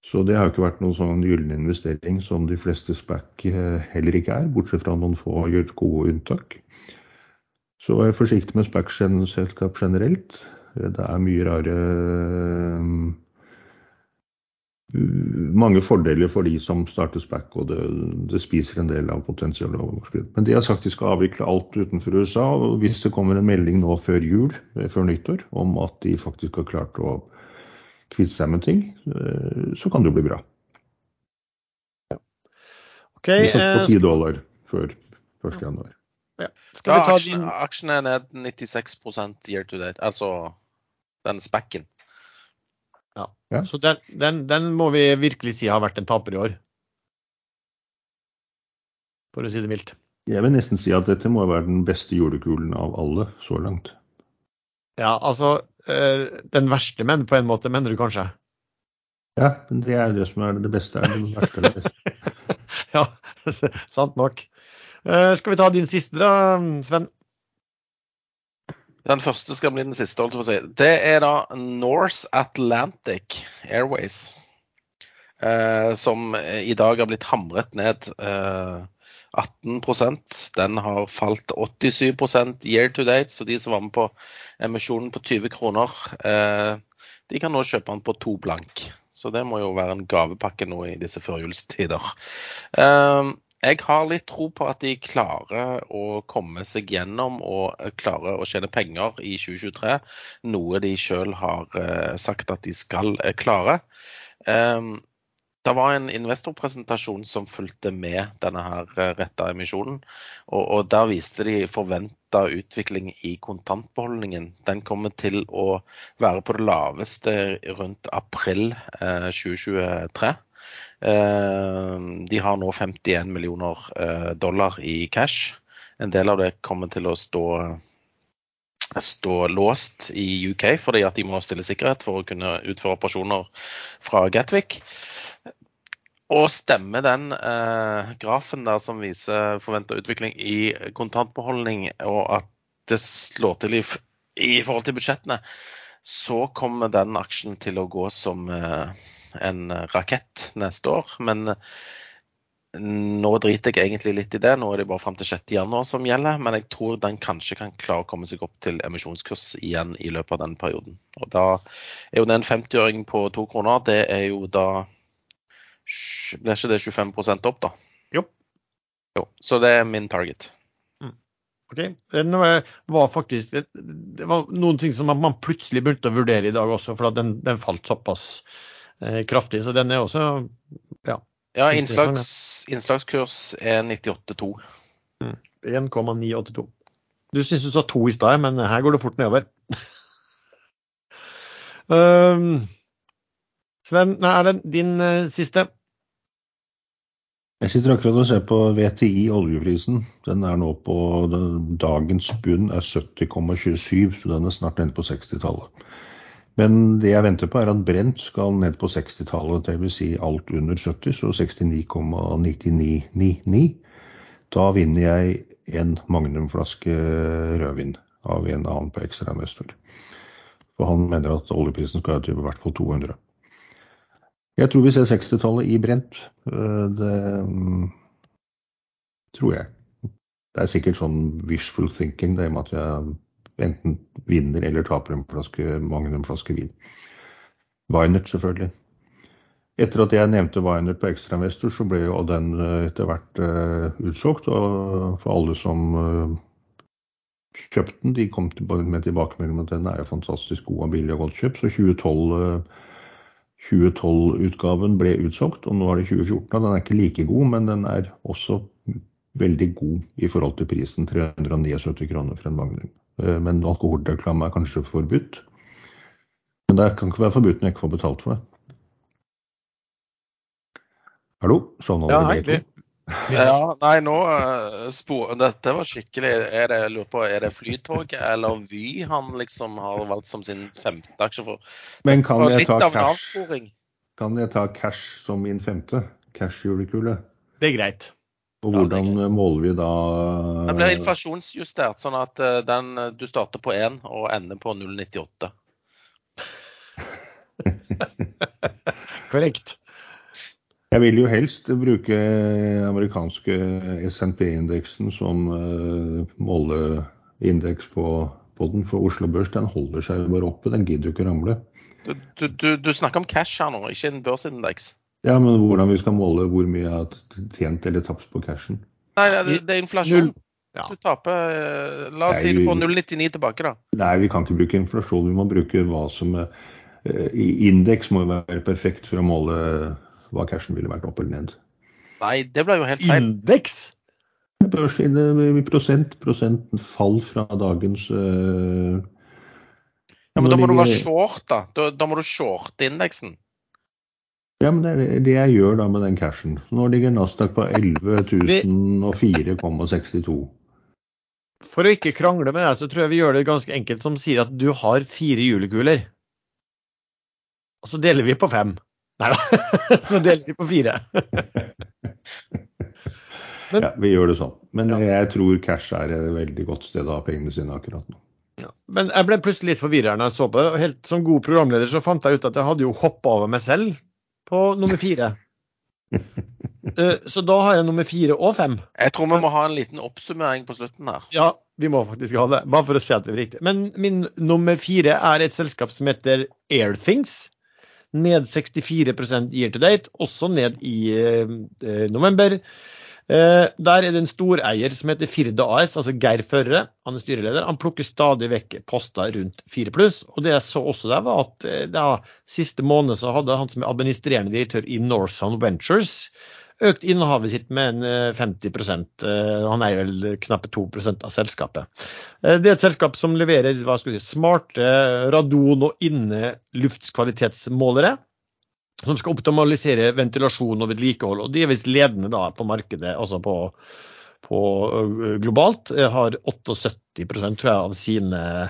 Så det har jo ikke vært noen sånn gyllen investering som de fleste SPAC eh, heller ikke er, bortsett fra noen få gode unntak. Så vær forsiktig med SPAC-selskap generelt. Det er mye rare uh, Mange fordeler for de som starter SPAC, og det, det spiser en del av potensielle overskudd. Men de har sagt de skal avvikle alt utenfor USA. og Hvis det kommer en melding nå før jul, eh, før nyttår, om at de faktisk har klart å kvitte seg med ting, eh, så kan det jo bli bra. OK. Vi satt på eh, 10 dollar før 1. januar. skal vi ta din aksjen er ned 96% year to date. Altså den spekken. Ja. Så den, den, den må vi virkelig si har vært en taper i år. For å si det mildt. Jeg vil nesten si at dette må være den beste julekulen av alle så langt. Ja, altså eh, Den verste, menn, på en måte, mener du kanskje? Ja, men det er det som er det beste. Er det verste eller det beste. ja, sant nok. Eh, skal vi ta din siste, da, Sven? Den første skal bli den siste, holdt jeg på å si. Det er da Norse Atlantic Airways. Eh, som i dag har blitt hamret ned eh, 18% Den har falt 87% year to date, så de som var med på emisjonen på 20 kroner, eh, de kan nå kjøpe den på to blank. Så det må jo være en gavepakke nå i disse førjulstider. Eh, jeg har litt tro på at de klarer å komme seg gjennom og klarer å tjene penger i 2023. Noe de sjøl har eh, sagt at de skal eh, klare. Um, det var en investorpresentasjon som fulgte med denne her eh, retta emisjonen. Og, og der viste de forventa utvikling i kontantbeholdningen. Den kommer til å være på det laveste rundt april eh, 2023. Eh, de har nå 51 millioner eh, dollar i cash. En del av det kommer til å stå, stå låst i UK fordi at de må stille sikkerhet for å kunne utføre operasjoner fra Gatwick. Og stemmer den eh, grafen der som viser forventa utvikling i kontantbeholdning, og at det slår til i, i forhold til budsjettene, så kommer den aksjen til å gå som eh, en rakett neste år. Men nå driter jeg egentlig litt i det. Nå er det bare fram til 6.1 som gjelder. Men jeg tror den kanskje kan klare å komme seg opp til emisjonskurs igjen i løpet av den perioden. Og da er jo den en 50-øring på to kroner. Det er jo da blir ikke det 25% opp, da? Jo. jo. Så det er min target. Mm. Ok. Det var faktisk Det var noen ting som man plutselig begynte å vurdere i dag også, for den, den falt såpass eh, kraftig. Så den er også ja. Ja, innslags, innslagskurs er 98,2. Mm. 1,982. Du syns du sa to i stad, men her går det fort nedover. um, Sven, nei, er det din uh, siste? Jeg sitter akkurat og ser på VTI, oljeprisen. Den er nå på Dagens bunn er 70,27, så den er snart nede på 60-tallet. Men det jeg venter på, er at Brent skal ned på 60-tallet, dvs. Si alt under 70, så 69,9999. Da vinner jeg en magnumflaske rødvin av en annen på ekstrainvestor. For han mener at oljeprisen skal til i hvert fall 200. Jeg tror vi ser 60-tallet i brent. Eh, det mm, tror jeg. Det er sikkert sånn wishful thinking det med at jeg enten vinner eller taper en flaske, magnumflaske vin. Vinert, selvfølgelig. Etter at jeg nevnte Winert på Ekstrainvestor, så ble jo den eh, etter hvert uh, utsolgt. Og for alle som kjøpte den, de kom med tilbakemelding om at den er jo fantastisk god og billig og godt kjøpt. Så 2012 uh, 2012-utgaven ble utsolgt, og nå er det 2014. og Den er ikke like god, men den er også veldig god i forhold til prisen. 379 kroner for en Magnum. Eh, men alkoholreklame er kanskje forbudt. Men det kan ikke være forbudt når jeg ikke får betalt for det. Hallo? Sånn ja, egentlig. Ja, nei, nå uh, spor, Dette var skikkelig er det, lurer på, er det Flytoget eller Vy han liksom har valgt som sin femte aksje for? Men kan jeg ta cash? Kan jeg ta cash som min femte? Cash-julekule? Det er greit. Og hvordan ja, greit. måler vi da Det blir inflasjonsjustert, sånn at uh, den, du starter på 1 og ender på 0,98. Korrekt. Jeg vil jo helst bruke amerikanske SNP-indeksen som uh, måleindeks på, på, den. For Oslo Børs den holder seg bare oppe, den gidder jo ikke ramle. Du, du, du, du, snakker om cash her nå, ikke en børsindeks? Ja, men hvordan vi skal måle hvor mye jeg har tjent eller tapt på cashen? Nei, det, det er inflasjon. Ja. Du taper eh, La oss Nei, si du får 0,99 tilbake, da. Nei, vi kan ikke bruke inflasjon. Vi må bruke hva som uh, Indeks må jo være perfekt for å måle hva cashen ville vært opp eller ned. Nei, det ble jo helt feil. Indeks? Prosent, prosenten fall fra dagens øh, Ja, Men da må du være short, da. da. Da, må du shorte indeksen. Ja, men det er det jeg gjør da med den cashen. Nå ligger Nasdaq på 11.004,62. For å ikke krangle med deg, så tror jeg vi gjør det ganske enkelt som sier at du har fire julekuler. Og så deler vi på fem. Nei da, så deler vi på fire. Men, ja, vi gjør det sånn. Men ja. jeg tror cash er et veldig godt sted å ha pengene sine akkurat nå. Ja. Men jeg ble plutselig litt forvirra når jeg så på det. Helt Som god programleder så fant jeg ut at jeg hadde jo hoppa over meg selv på nummer fire. Eh, så da har jeg nummer fire og fem. Jeg tror vi må ha en liten oppsummering på slutten her. Ja, vi må faktisk ha det. Bare for å se at det er riktig. Men min nummer fire er et selskap som heter Airthings. Ned 64% year to date, også ned i eh, november. Eh, der er det en storeier som heter Firda AS, altså Geir Førre. Han er styreleder. Han plukker stadig vekk poster rundt 4 pluss. Og det jeg så også der, var at eh, da, siste måned så hadde han som er administrerende direktør i Northsound Ventures økt innehavet sitt med en 50 eh, eh, Han er vel knappe 2% av selskapet. Eh, det er et selskap som leverer si, smarte radon- og inneluftkvalitetsmålere. Som skal optimalisere ventilasjon og vedlikehold. og De er visst ledende da på markedet, altså på, på globalt. Har 78% tror jeg, av sine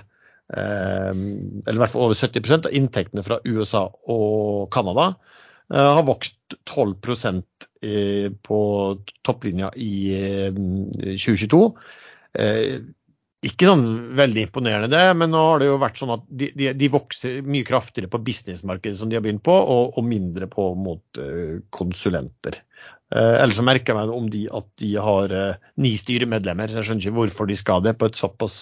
eller i hvert fall over 70% av inntektene fra USA og Canada. Eh, har vokst 12 i- på topplinja i eh, 2022. Eh, Ikke sånn veldig imponerende, det, men nå har det jo vært sånn at de, de, de vokser mye kraftigere på businessmarkedet som de har begynt på, og, og mindre på mot eh, konsulenter. Eh, ellers så merker jeg meg om de at de har eh, ni styremedlemmer, så jeg skjønner ikke hvorfor de skal det på et såpass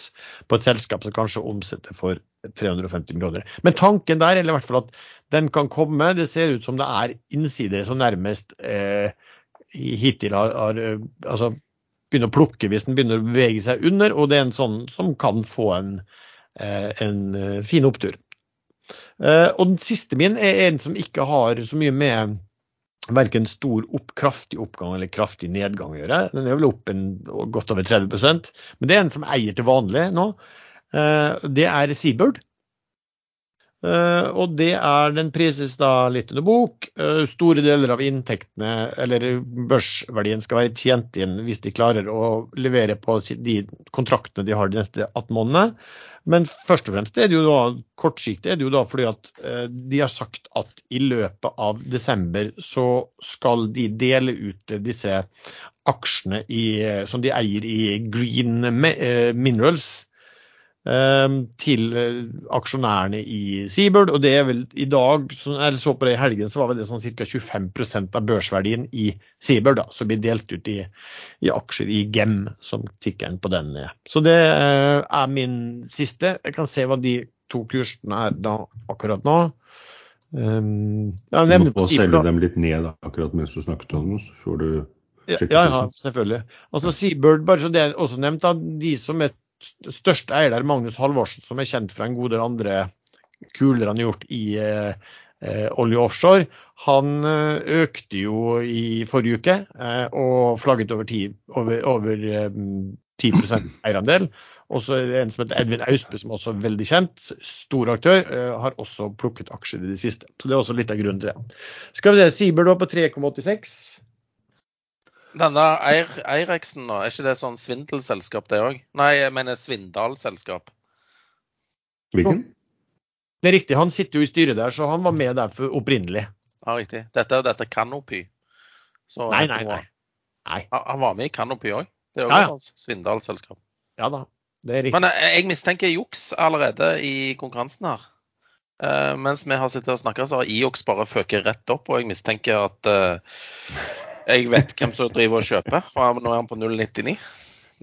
på et selskap som kanskje omsetter for 350 millioner. Men tanken der, eller i hvert fall at den kan komme, det ser ut som det er innsidere som nærmest eh, hittil har, har eh, altså, begynner å plukke hvis den begynner å bevege seg under, og det er en sånn som kan få en, en fin opptur. Og den siste min er en som ikke har så mye med verken stor opp, kraftig oppgang eller kraftig nedgang å gjøre. Den er vel opp en, godt over 30 men det er en som eier til vanlig nå. Eh, Det er Seabird. Eh, og det er den prises da litt under bok. Eh, store deler av inntektene, eller børsverdien, skal være tjent inn hvis de klarer å levere på de kontraktene de har de neste 18 månedene. Men først og fremst er det jo da kortsiktig er det jo da fordi at eh, de har sagt at i løpet av desember så skal de dele ut disse aksjene i, som de eier i Green Minerals til eh, aksjonærene i Seabird. Og det er vel i dag, eller så på det i helgen, så var vel det sånn ca. 25% av børsverdien i Seabird da, som blir delt ut i, i aksjer i Gem, som tikkeren på den er. Så det eh, er min siste. Jeg kan se hva de to kursene er da akkurat nå. Um, jeg Du må på selge da. dem litt ned akkurat mens du snakket om det. før du Ja, ja, ja, selvfølgelig. Altså Seabird, bare så det er også nevnt, da, de som er største eier der, Magnus Halvorsen, som er kjent fra en god del andre kuler han har gjort i eh, eh, olje og offshore, han eh, økte jo i forrige uke eh, og flagget over, ti, over, over eh, 10 eierandel. Og så er det en som heter Edvin Austbø, som også er veldig kjent, stor aktør, eh, har også plukket aksjer i det siste. Så det er også litt av grunnen til det. Skal vi se, Seabird var på 3,86. Denne Eireksen nå, er ikke det sånn svindelselskap det òg? Nei, jeg mener Svindal-selskap. Hvilken? Det er riktig, han sitter jo i styret der, så han var med der for opprinnelig. Ja, riktig. Dette er dette Canopy. Så Nei, nei, nei. Nei. Han han var med i Canopy òg. Det er jo Ja, ja. Svindal-selskap. Ja da, det er riktig. Men jeg, jeg mistenker juks allerede i konkurransen her. Uh, mens vi har sittet og snakka, så har IOX bare føket rett opp, og jeg mistenker at eh, jeg vet hvem som driver og kjøper. Og nå er han på 0,99.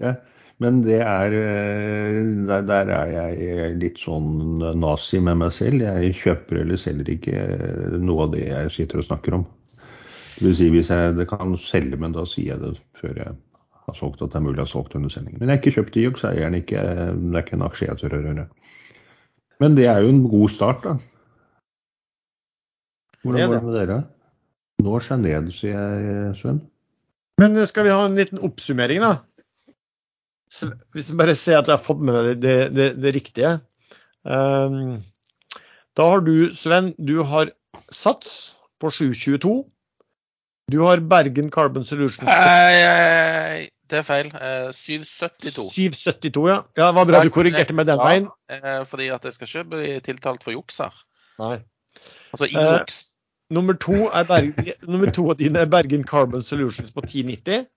Ja, men det er eh, der, der er jeg litt sånn nazi med meg selv. Jeg kjøper eller selger ikke eh, noe av det jeg sitter og snakker om. Det vil si hvis jeg det kan selge, men da sier jeg det før jeg har solgt at det er mulig å ha solgt under sendingen. Men jeg har ikke kjøpt så eier den ikke. Det er ikke en aksje jeg tør å røre. Men det er jo en god start, da. Hvordan går det med dere? Når seg ned, sier jeg, Sven. Men eh, skal vi ha en liten oppsummering, da? Hvis vi bare ser at jeg har fått med meg det, det, det, det riktige. Um, da har du, Sven, du har Sats på 722. Du har Bergen Carbon Solutions Nei, det er feil. Eh, 772. 772, ja. Ja, Det var bra du korrigerte med den veien. Ja, fordi at jeg skal ikke bli tiltalt for juks her. Nei. Altså IOX. Nummer to, er Bergen, nummer to av dine er Bergen Carbon Solutions på 1090.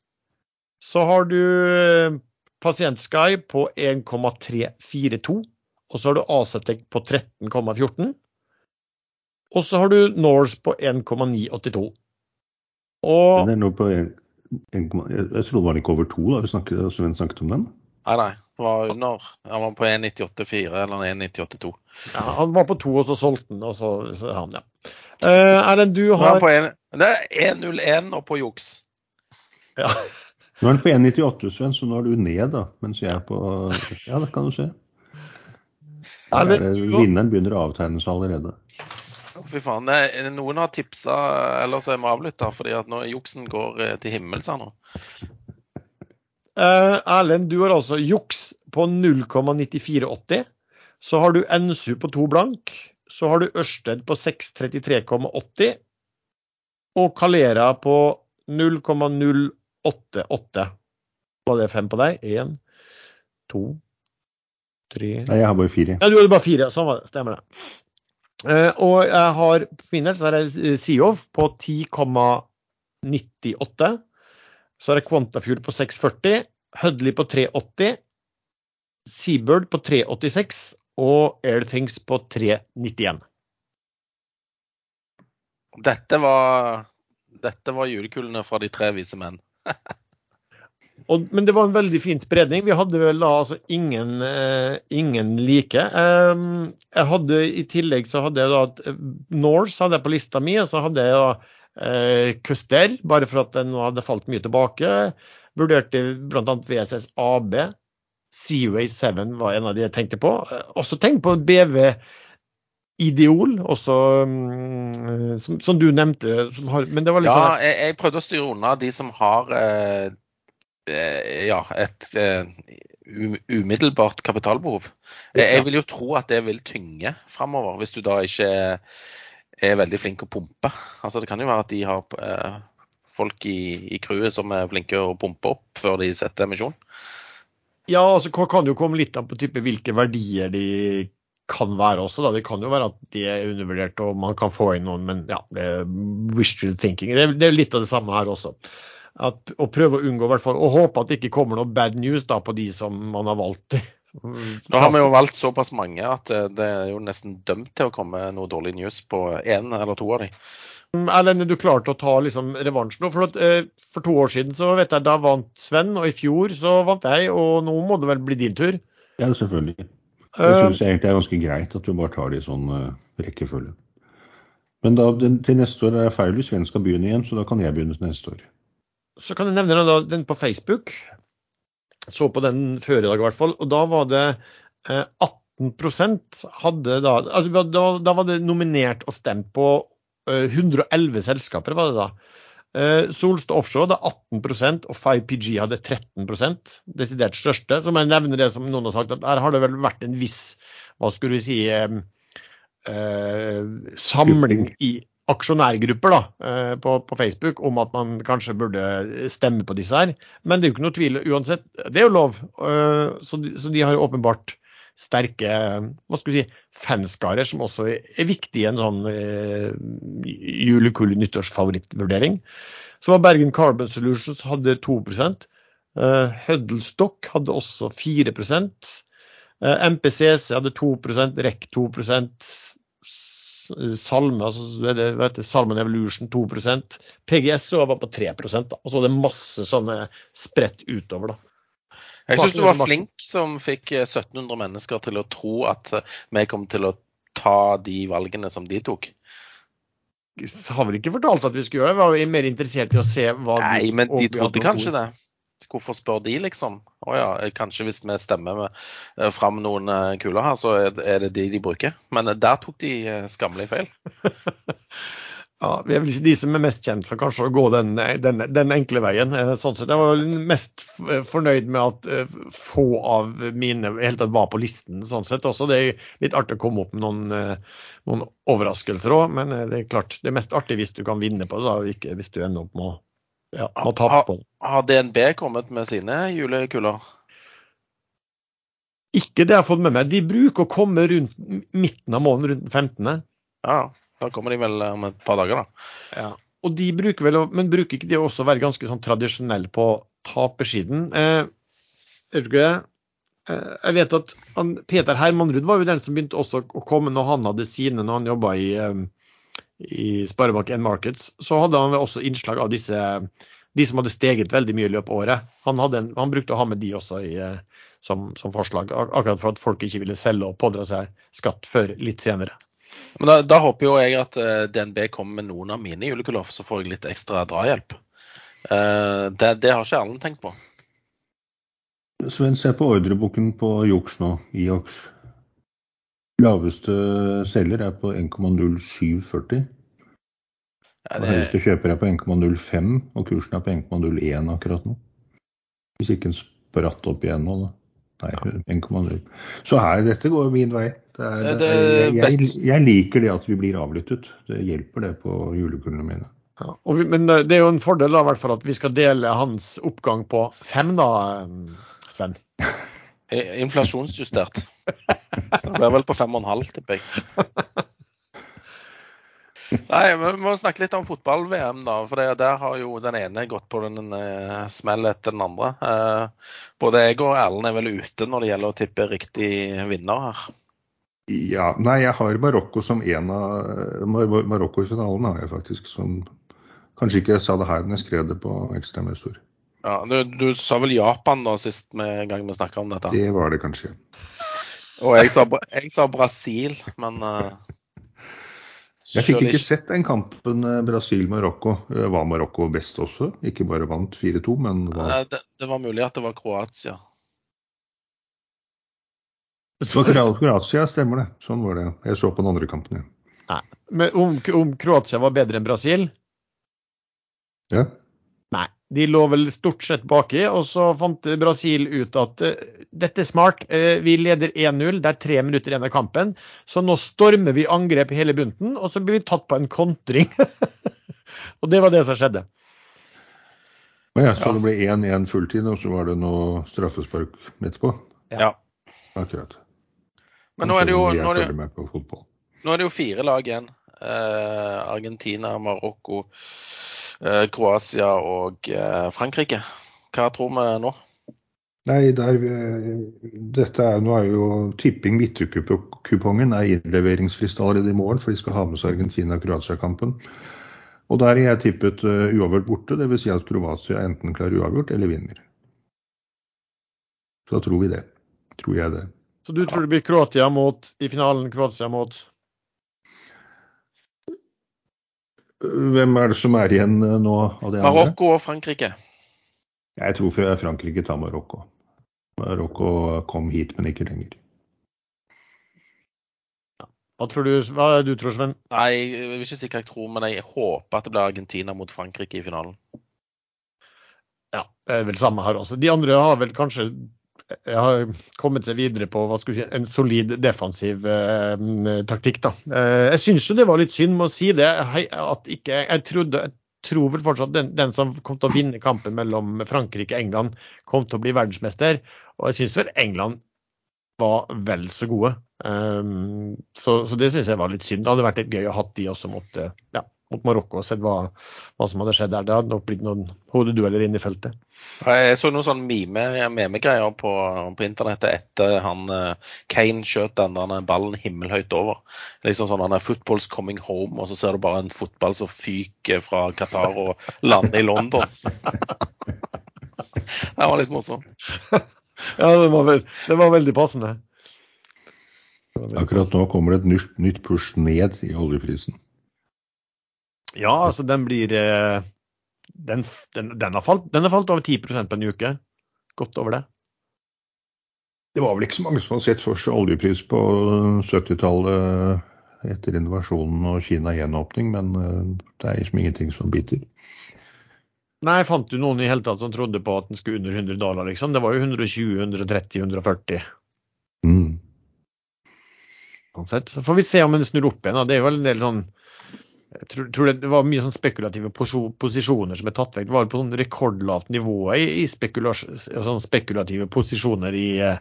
Så har du Pasientsky på 1,342. Og så har du Acetec på 13,14. Og så har du Norse på 1,982. Og Den er nå på en, en, jeg, jeg var den ikke over to da vi snakket, Sven snakket om den. Nei, nei. Den var under. Han var på 1,98,4 eller 1,98,2. ja, han var på to, og så solgte han, og så, så han, ja. Eh, Erlend, du er har en- Det er 1,01 og på juks. ja. Nå er den på 1,98, Sven, så nå er du ned, da. Mens jeg er på Ja, det kan du se. Erlend, er, du vinneren begynner å avtegne seg allerede. Fy faen. Det, noen har tipsa, eller så er vi avlytta fordi at nå juksen går eh, til himmels her nå. Uh, Erlend, du har altså juks på 0,9480. Så har du NSU på to blank. Så har du Ørsted på 633,80. Og Calera på 0,088. Var det fem på deg? Én, to, tre Nei, jeg har bare fire. Ja, du hadde bare fire. Sånn var det. Stemmer det. Uh, og jeg har på min del så er det Seoff på 10,98. Så er det Quantafjord på 6,40. Hudley på 3,80. Seabird på 3,86 og Airthings på 3,91. Dette var, dette var julekulene fra de tre vise menn. Og, men det var en veldig fin spredning. Vi hadde vel da altså ingen, eh, ingen like. Eh, jeg hadde I tillegg så hadde jeg da Norse hadde jeg på lista mi, og så hadde jeg da eh, Custer, bare for at den nå hadde falt mye tilbake. Vurderte bl.a. VSS AB. Seaway 7 var en av de jeg tenkte på. Også tenk på BV Ideol, også, um, som, som, du nevnte. Som har, men det var litt ja, sånn jeg, jeg, prøvde å styre unna de som har eh, eh ja, et eh, umiddelbart kapitalbehov. Jeg, jeg, vil jo tro at det vil tynge framover, hvis du da ikke er veldig flink å pumpe. Altså, det kan jo være at de har eh, folk i, i crewet som er flinke å pumpe opp før de setter emisjon. Ja, altså kan jo komme litt an på type hvilke verdier de kan være også. Da. Det kan jo være at de er undervurdert og man kan få inn noen, men ja, det er wishful thinking. Det er, det er, litt av det samme her også. At, å prøve å unngå, hvert fall, og håpe at det ikke kommer noe bad news da, på de som man har valgt. Nå har vi jo valgt såpass mange at det er jo nesten dømt til å komme noe dårlig news på én eller to av de. Erlend, er du klarte å ta liksom, revansj nå? For, at, eh, for, to år siden så vet jeg, da vant Sven, og i fjor så vant jeg, og nå må det vel bli din tur? Ja, selvfølgelig. Jeg eh, syns egentlig det er ganske greit at du bare tar det i sånn uh, rekkefølge. Men da, den, til neste år er det feil hvis Sven skal begynne igjen, så da kan jeg begynne til neste år. Så kan jeg nevne da, den på Facebook. Så på den før i dag i hvert fall. Og da var det eh, 18% hadde da, altså, da, da var det nominert og stemt på eh, 111 selskaper, var det da. Uh, Solstad Offshore hadde 18% og 5PG hadde 13% desidert største. Så jeg nevne det som noen har sagt, at her har det vel vært en viss hva skulle vi si, eh, samling i aksjonærgrupper da, eh, på, på, Facebook om at man kanskje burde stemme på disse her. Men det er jo ikke noe tvil uansett. Det er jo lov. Så de, så, de, har åpenbart sterke hva skal vi si, fanskarer, som også er viktig i en sånn eh, julekul nyttårsfavorittvurdering. Så var Bergen Carbon Solutions hadde 2 eh, Huddlestock hadde også 4 eh, MPCC hadde 2% REC 2% Salme, altså det, du, Salmen Evolution 2% PGS var på 3 da. Og så var det masse sånne spredt utover. da. Jeg syns du var flink som fikk 1700 eh, mennesker til å tro at eh, vi kom til å ta de valgene som de tok. Jeg har vel ikke fortalt at vi skulle gjøre det, vi var mer interessert i å se hva Nei, de men de trodde kanskje det. Hvorfor spør de, liksom? Å ja, kanskje hvis vi stemmer med, eh, fram noen kuler her, så er det de de bruker. Men der tok de skammelig feil. Ja, vi er vel de som er mest kjent for kanskje å gå den, den, den enkle veien. Eh, sånn sett. Jeg var mest fornøyd med at eh, få av mine helt tatt var på listen. sånn sett også. Det er litt artig å komme opp med noen, eh, noen overraskelser òg, men det er klart det er mest artig hvis du kan vinne på det, da, ikke hvis du ender opp med å ja, må tape på det. Har DNB kommet med sine julekuler? Ikke det jeg har fått med meg. De bruker å komme rundt midten av måneden, rundt 15. Ja, da kommer de vel om et par dager, da. Ja. Og de bruker vel, Men bruker ikke de også å være ganske sånn tradisjonelle på tapersiden? Eh, eh, jeg vet at han, Peter Hermanrud var jo den som begynte også å komme når han hadde sine, når han jobba i, eh, i Sparebank1 Markets. Så hadde han vel også innslag av disse de som hadde steget veldig mye i løpet av året. Han, en, han, brukte å ha med de også i, eh, som, som, forslag, akkurat for at folk ikke ville selge og pådra seg skatt før litt senere. Men da, da, håper jo jeg at eh, DNB kommer med noen av mine julekuler, så får jeg litt ekstra drahjelp. Uh, det, det, har ikke alle tenkt på. Sven, se på ordreboken på Joks nå, IOX. Laveste selger er på 1,0740. Ja, det... Høyeste kjøper er på 1,05, og kursen er på 1,01 akkurat nå. Hvis ikke den spratt opp igjen nå, da. Nei, 1,0. Så her, dette går min vei. Det er, det er, jeg, jeg, liker det at vi blir avlyttet. Det hjelper det på julekulene mine. Ja, vi, men det er jo en fordel da, hvert fall at vi skal dele hans oppgang på fem, da, Sven? Inflasjonsjustert. Det blir vel på fem og en halv, tipper jeg. Nei, Vi må snakke litt om fotball-VM, da. For der har jo den ene gått på den uh, smell etter den andre. Uh, både jeg og Erlend er vel ute når det gjelder å tippe riktig vinner her. Ja, Nei, jeg har Marokko som en av Mar Marokko i finalen har jeg faktisk. Som kanskje ikke jeg sa det her, men jeg skrev det på ekstramestor. Ja, du, du, sa vel Japan da sist med gang vi snakka om dette? Det var det kanskje. Og jeg sa, jeg sa Brasil, men uh, Jeg fikk ikke sett den kampen eh, Brasil-Marokko. Eh, var Marokko best også? Ikke bare vant 4-2, men var det, det, var mulig at det var Kroatia. Det var Kroatia, stemmer det. Sånn var det. Jeg så på den andre kampen, ja. Nei. Men om, om Kroatia var bedre enn Brasil? Ja. De lå vel stort sett baki, og så fant Brasil ut at uh, dette er smart. Uh, vi leder 1-0, det er tre minutter igjen av kampen. Så nå stormer vi angrep i hele bunten, og så blir vi tatt på en kontring. og det var det som skjedde. Ja, så det ble 1-1 fulltid, og så var det noe straffespark midt på? Ja. Akkurat. Men nå er det jo, nå er det, nå er det jo fire lag igjen. Uh, Argentina, Marokko. Eh, Kroatia og eh, Frankrike. Hva tror vi nå? Nei, der, dette er, nå er jo tipping midtukupongen er innleveringsfrist allerede i morgen, for de skal ha med seg Argentina-Kroatia-kampen. Og der har jeg tippet uh, uavgjort borte, dvs. Si at Kroatia enten klarer uavgjort eller vinner. Så da tror vi det. Tror jeg det. Så du tror det blir Kroatia mot i finalen Kroatia mot Hvem er det som er igjen eh, nå av de andre? Marokko og Frankrike. Jeg tror Frankrike tar Marokko. Marokko kom hit, men ikke lenger. Hva tror du, hva du tror, Sven? Nei, Jeg vil ikke si hva jeg tror, men jeg håper at det blir Argentina mot Frankrike i finalen. Ja, det er vel samme her også. De andre har vel kanskje har kommet seg videre på si, en solid defensiv eh, taktikk. Da. Eh, jeg syns jo det var litt synd med å si det. at ikke, jeg, trodde, jeg tror vel fortsatt den, den, som kom til å vinne kampen mellom Frankrike og England, kom til å bli verdensmester. Og jeg syns vel England var vel så gode. Um, så, så, det syns jeg var litt synd. Det hadde vært litt gøy å ha de også mot, ja, mot Marokko og sett hva, hva, som hadde skjedd der. Det hadde nok blitt noen hodedueller inn i feltet. Jeg så noen sånn meme-greier meme på, på, internettet etter han uh, Kane skjøt den der ballen himmelhøyt over. Liksom sånn han er 'football's coming home', og så ser du bare en fotball som fyker fra Qatar og lander i London. det var litt morsomt. ja, det var, veld, det var veldig passende. Akkurat nå kommer det et nytt, nytt push ned i oljeprisen. Ja, altså den blir eh, den, den, den, har falt, den, har falt, over 10% på en uke. Godt over det. Det var vel ikke så mange som har sett for seg oljepris på 70-tallet etter innovasjonen og Kina gjenåpning, men eh, det er liksom ingenting som biter. Nei, fant du noen i hele tatt som trodde på at den skulle under 100 dollar, liksom? Det var jo 120, 130, 140. Mm. Sånn så får vi se om den snur opp igjen. Da. Det er jo en del sånn jeg tror, tror, det var mye sånn spekulative posisjoner som er tatt vekk. Det var på sånn rekordlavt nivå i, i sånn spekulative posisjoner i eh,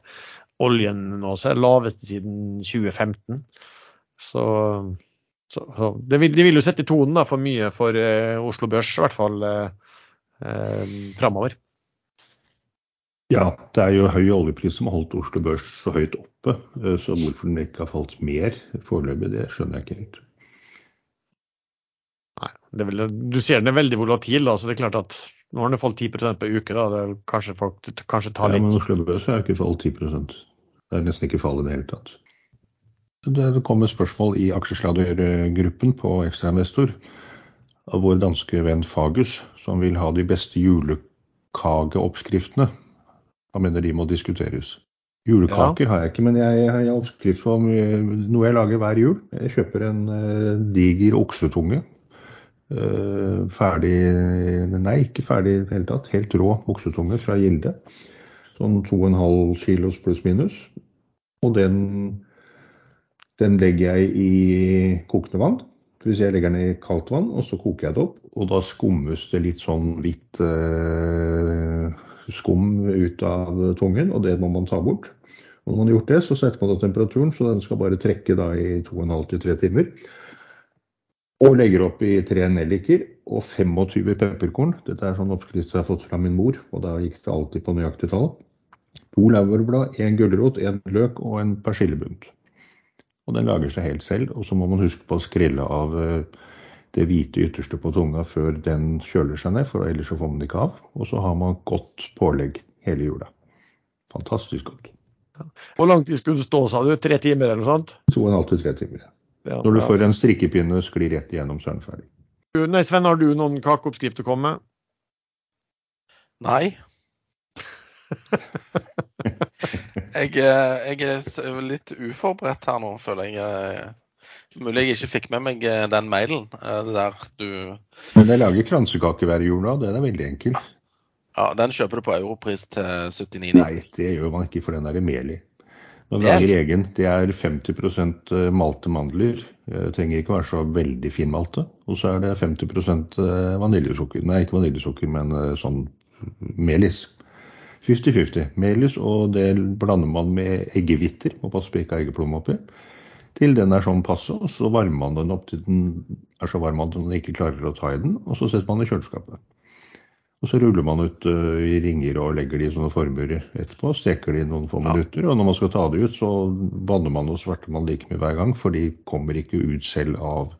oljen nå, så er det laveste siden 2015. Så, så, så det vil, de vil jo sette tonen da, for mye for eh, Oslo Børs, i hvert fall eh, eh framover. Ja, det er jo høy oljepris som har holdt Oslo Børs så høyt oppe. Så hvorfor den ikke har falt mer foreløpig, det skjønner jeg ikke helt. Vel, du ser den er veldig volatil, da, så det er klart at nå har den falt 10% på uke. da, det Kanskje folk kanskje tar litt Ja, men Oslo Børs har ikke falt 10% Det er nesten ikke fall i det hele tatt. Det kommer spørsmål i aksjesladdergruppen på ekstrainvestor av vår danske venn Fagus, som vil ha de beste julekakeoppskriftene. Han mener de må diskuteres. Julekaker ja. har jeg ikke, men jeg har oppskrift på noe jeg lager hver jul. Jeg kjøper en uh, diger oksetunge ferdig Nei, ikke ferdig i det hele tatt. Helt rå buksetunge fra Gilde. Sånn 2,5 kilos pluss minus. Og den, den legger jeg i kokende vann. Hvis jeg legger den i kaldt vann, og så koker jeg det opp. Og da skummes det litt sånn hvitt uh, skum ut av tungen, og det må man ta bort. Og når man har gjort det, så setter man da temperaturen, så den skal bare trekke da i 2,5-3 timer. Og legger opp i tre nelliker og 25 pepperkorn. Dette er sånn oppskrift jeg har fått fra min mor, og da gikk det alltid på nøyaktig tall. To laurbærblad, én gulrot, én løk og en persillebunt. Og den lager seg helt selv. Og så må man huske på å skrelle av eh, det hvite ytterste på tunga før den kjøler seg ned, for ellers så får man det ikke av. Og så har man godt pålegg hele jula. Fantastisk godt. Hvor lang tid skulle du stå, sa du? Tre timer eller noe sånt? To og en halv til tre timer. Ja, Når du får en strikkepinne sklir rett igjennom, så er den ferdig. Nei, Sven, har du noen kakeoppskrift å komme med? Nei. jeg, eh, jeg er litt uforberedt her nå, føler jeg. eh. Mulig jeg ikke fikk med meg eh, den mailen det der du Men jeg lager kransekake hver jul, nå, den er veldig enkel. Ja, den kjøper du på europris til 79,90. Nei, det gjør man ikke, for den er det mel i. Man lager egen. Det er 50% malte mandler. Det trenger ikke være så veldig finmalte. Og så er det 50% vaniljesukker. Nei, ikke vaniljesukker, men eh, sånn melis. 50-50. Melis, og det blander man med eggehviter. Må passe på ikke ha eggeplomme oppi. Til den er sånn passe, og så varmer man den opp til den er så varm at man ikke klarer å ta i den. Og så setter man i kjøleskapet. Og så ruller man ut uh, i ringer og legger de i sånne former etterpå. Steker de i noen få Ja. minutter. Og når man skal ta det ut, så vanner man og svarter man like mye hver gang. For de kommer ikke ut selv av,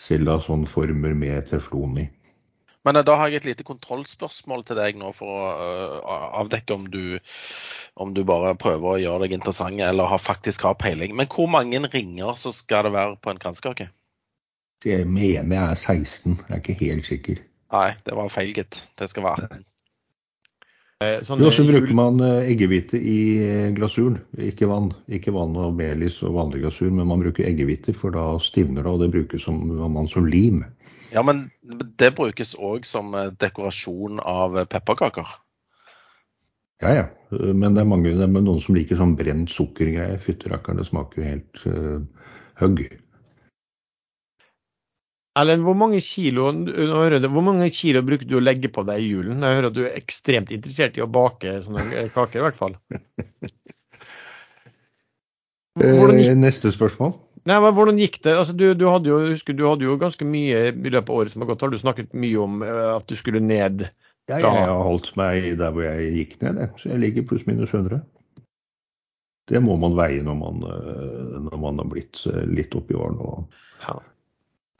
selv av sånne former med teflon i. Men eh, da har jeg et lite kontrollspørsmål til deg nå for å uh, avdekke om du, om du bare prøver å gjøre deg interessant eller har faktisk har peiling. Men hvor mange ringer så skal det være på en kransekake? Det mener jeg er 16. Jeg er ikke helt sikker. Nei, det var feil, gitt. Det skal være 18. Eh, sånn, Jo, så bruker man eh, eggehvite i eh, glasuren. Ikke vann. Ikke vann og melis og vanlig glasur, men man bruker eggehvite, for da stivner det, og det brukes som, man som lim. Ja, men det brukes òg som dekorasjon av pepperkaker. Ja, ja. Men det er mange, det er noen som liker sånn brent sukkergreier. Fytterakkeren, det smaker jo helt uh, høgg. Erlend, hvor mange kilo, hvor mange kilo bruker du å legge på deg i julen? Jeg hører at du er ekstremt interessert i å bake sånne kaker, i hvert fall. Hvordan gikk, Eh, neste spørsmål. nei, men hvordan gikk det? Altså, du, du, hadde jo, husker, du hadde jo ganske mye i løpet av året som har gått. Har du snakket mye om eh, at du skulle ned? Ja, jeg har holdt meg der hvor jeg gikk ned, så jeg ligger pluss-minus 100. Det må man veie når man, eh, når man har blitt litt oppi årene. og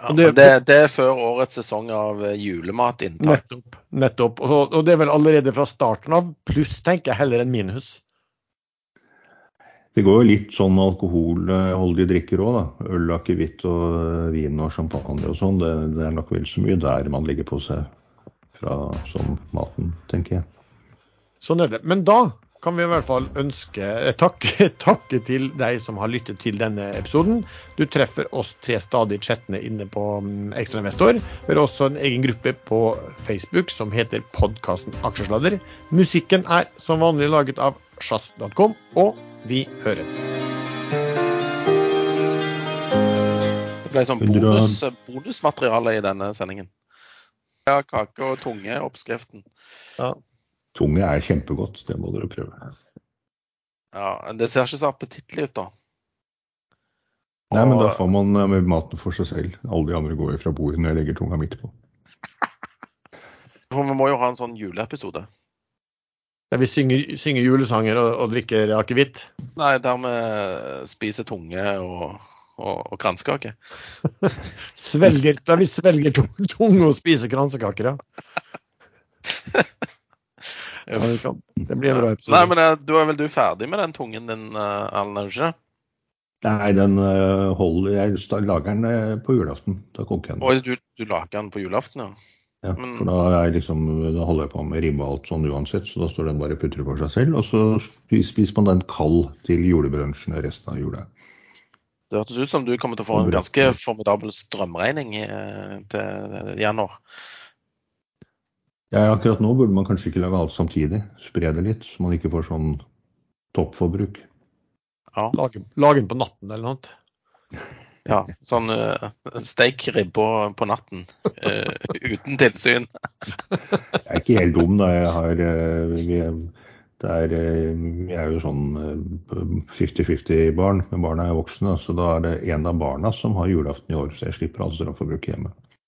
Ja. Det- men det, det er før årets sesong av julemat julematinntak. Nettopp. nettopp. Og, og det er vel allerede fra starten av, pluss tenker jeg heller enn minus. Det går jo litt sånn alkoholholdige drikker òg, da. Øl, akevitt og eh, vin og champagne og sånn. Det, det er nok vel så mye der man ligger på seg fra som maten, tenker jeg. Sånn er det. Men da kan vi i hvert fall ønske eh, takke, takke til deg som har lyttet til denne episoden. Du treffer oss tre stadig chattene inne på mm, Ekstrainvestor. Vi har også en egen gruppe på Facebook som heter podkasten Aksjesladder. Musikken er som vanlig laget av sjazz.com, og vi høres. Det ble sånn bonus, bonusmateriale i denne sendingen. Ja, kake og tunge, oppskriften. Tunge er kjempegodt, det må dere prøve. Ja, Det ser ikke så appetittlig ut, da. Nei, men da får man med maten for seg selv. Alle de andre går jo fra bordet når jeg legger tunga midt på. For vi må jo ha en sånn juleepisode. Der vi synger, synger julesanger og, og drikker akevitt. Nei, der vi spiser tunge og, og, og kransekake. Svelger, der vi svelger tunge og spiser kransekaker, ja. ja det, blir en bra episode. Nei, men eh, du er vel du ferdig med den tungen din, eh, er ikke? Nei, den eh, holder Jeg lager den på julaften. Da koker jeg den. Oi, du, du lager den på julaften, ja? Ja, men- for da, er jeg liksom, da holder jeg på med ribbe og alt sånn uansett, så da står den bare og putrer for seg selv. Og så spis- spiser man den kald til julebrunsjen resten av jula. Det hørtes ut som du kommer til å få en ganske formidabel strømregning til januar. Ja, akkurat nå burde man kanskje ikke lage alt samtidig. Spre det litt, så man ikke får sånn toppforbruk. Ja. Lage, lage den på natten eller noe. ja sånn uh, steik ribbe på natten uh, uten tilsyn. Jeg er ikke helt dum, da. Jeg har, uh, vi, det er, jeg er jo sånn 50-50-barn, men barna er voksne. Så da er det en av barna som har julaften i år, så jeg slipper all strømforbruk hjemme.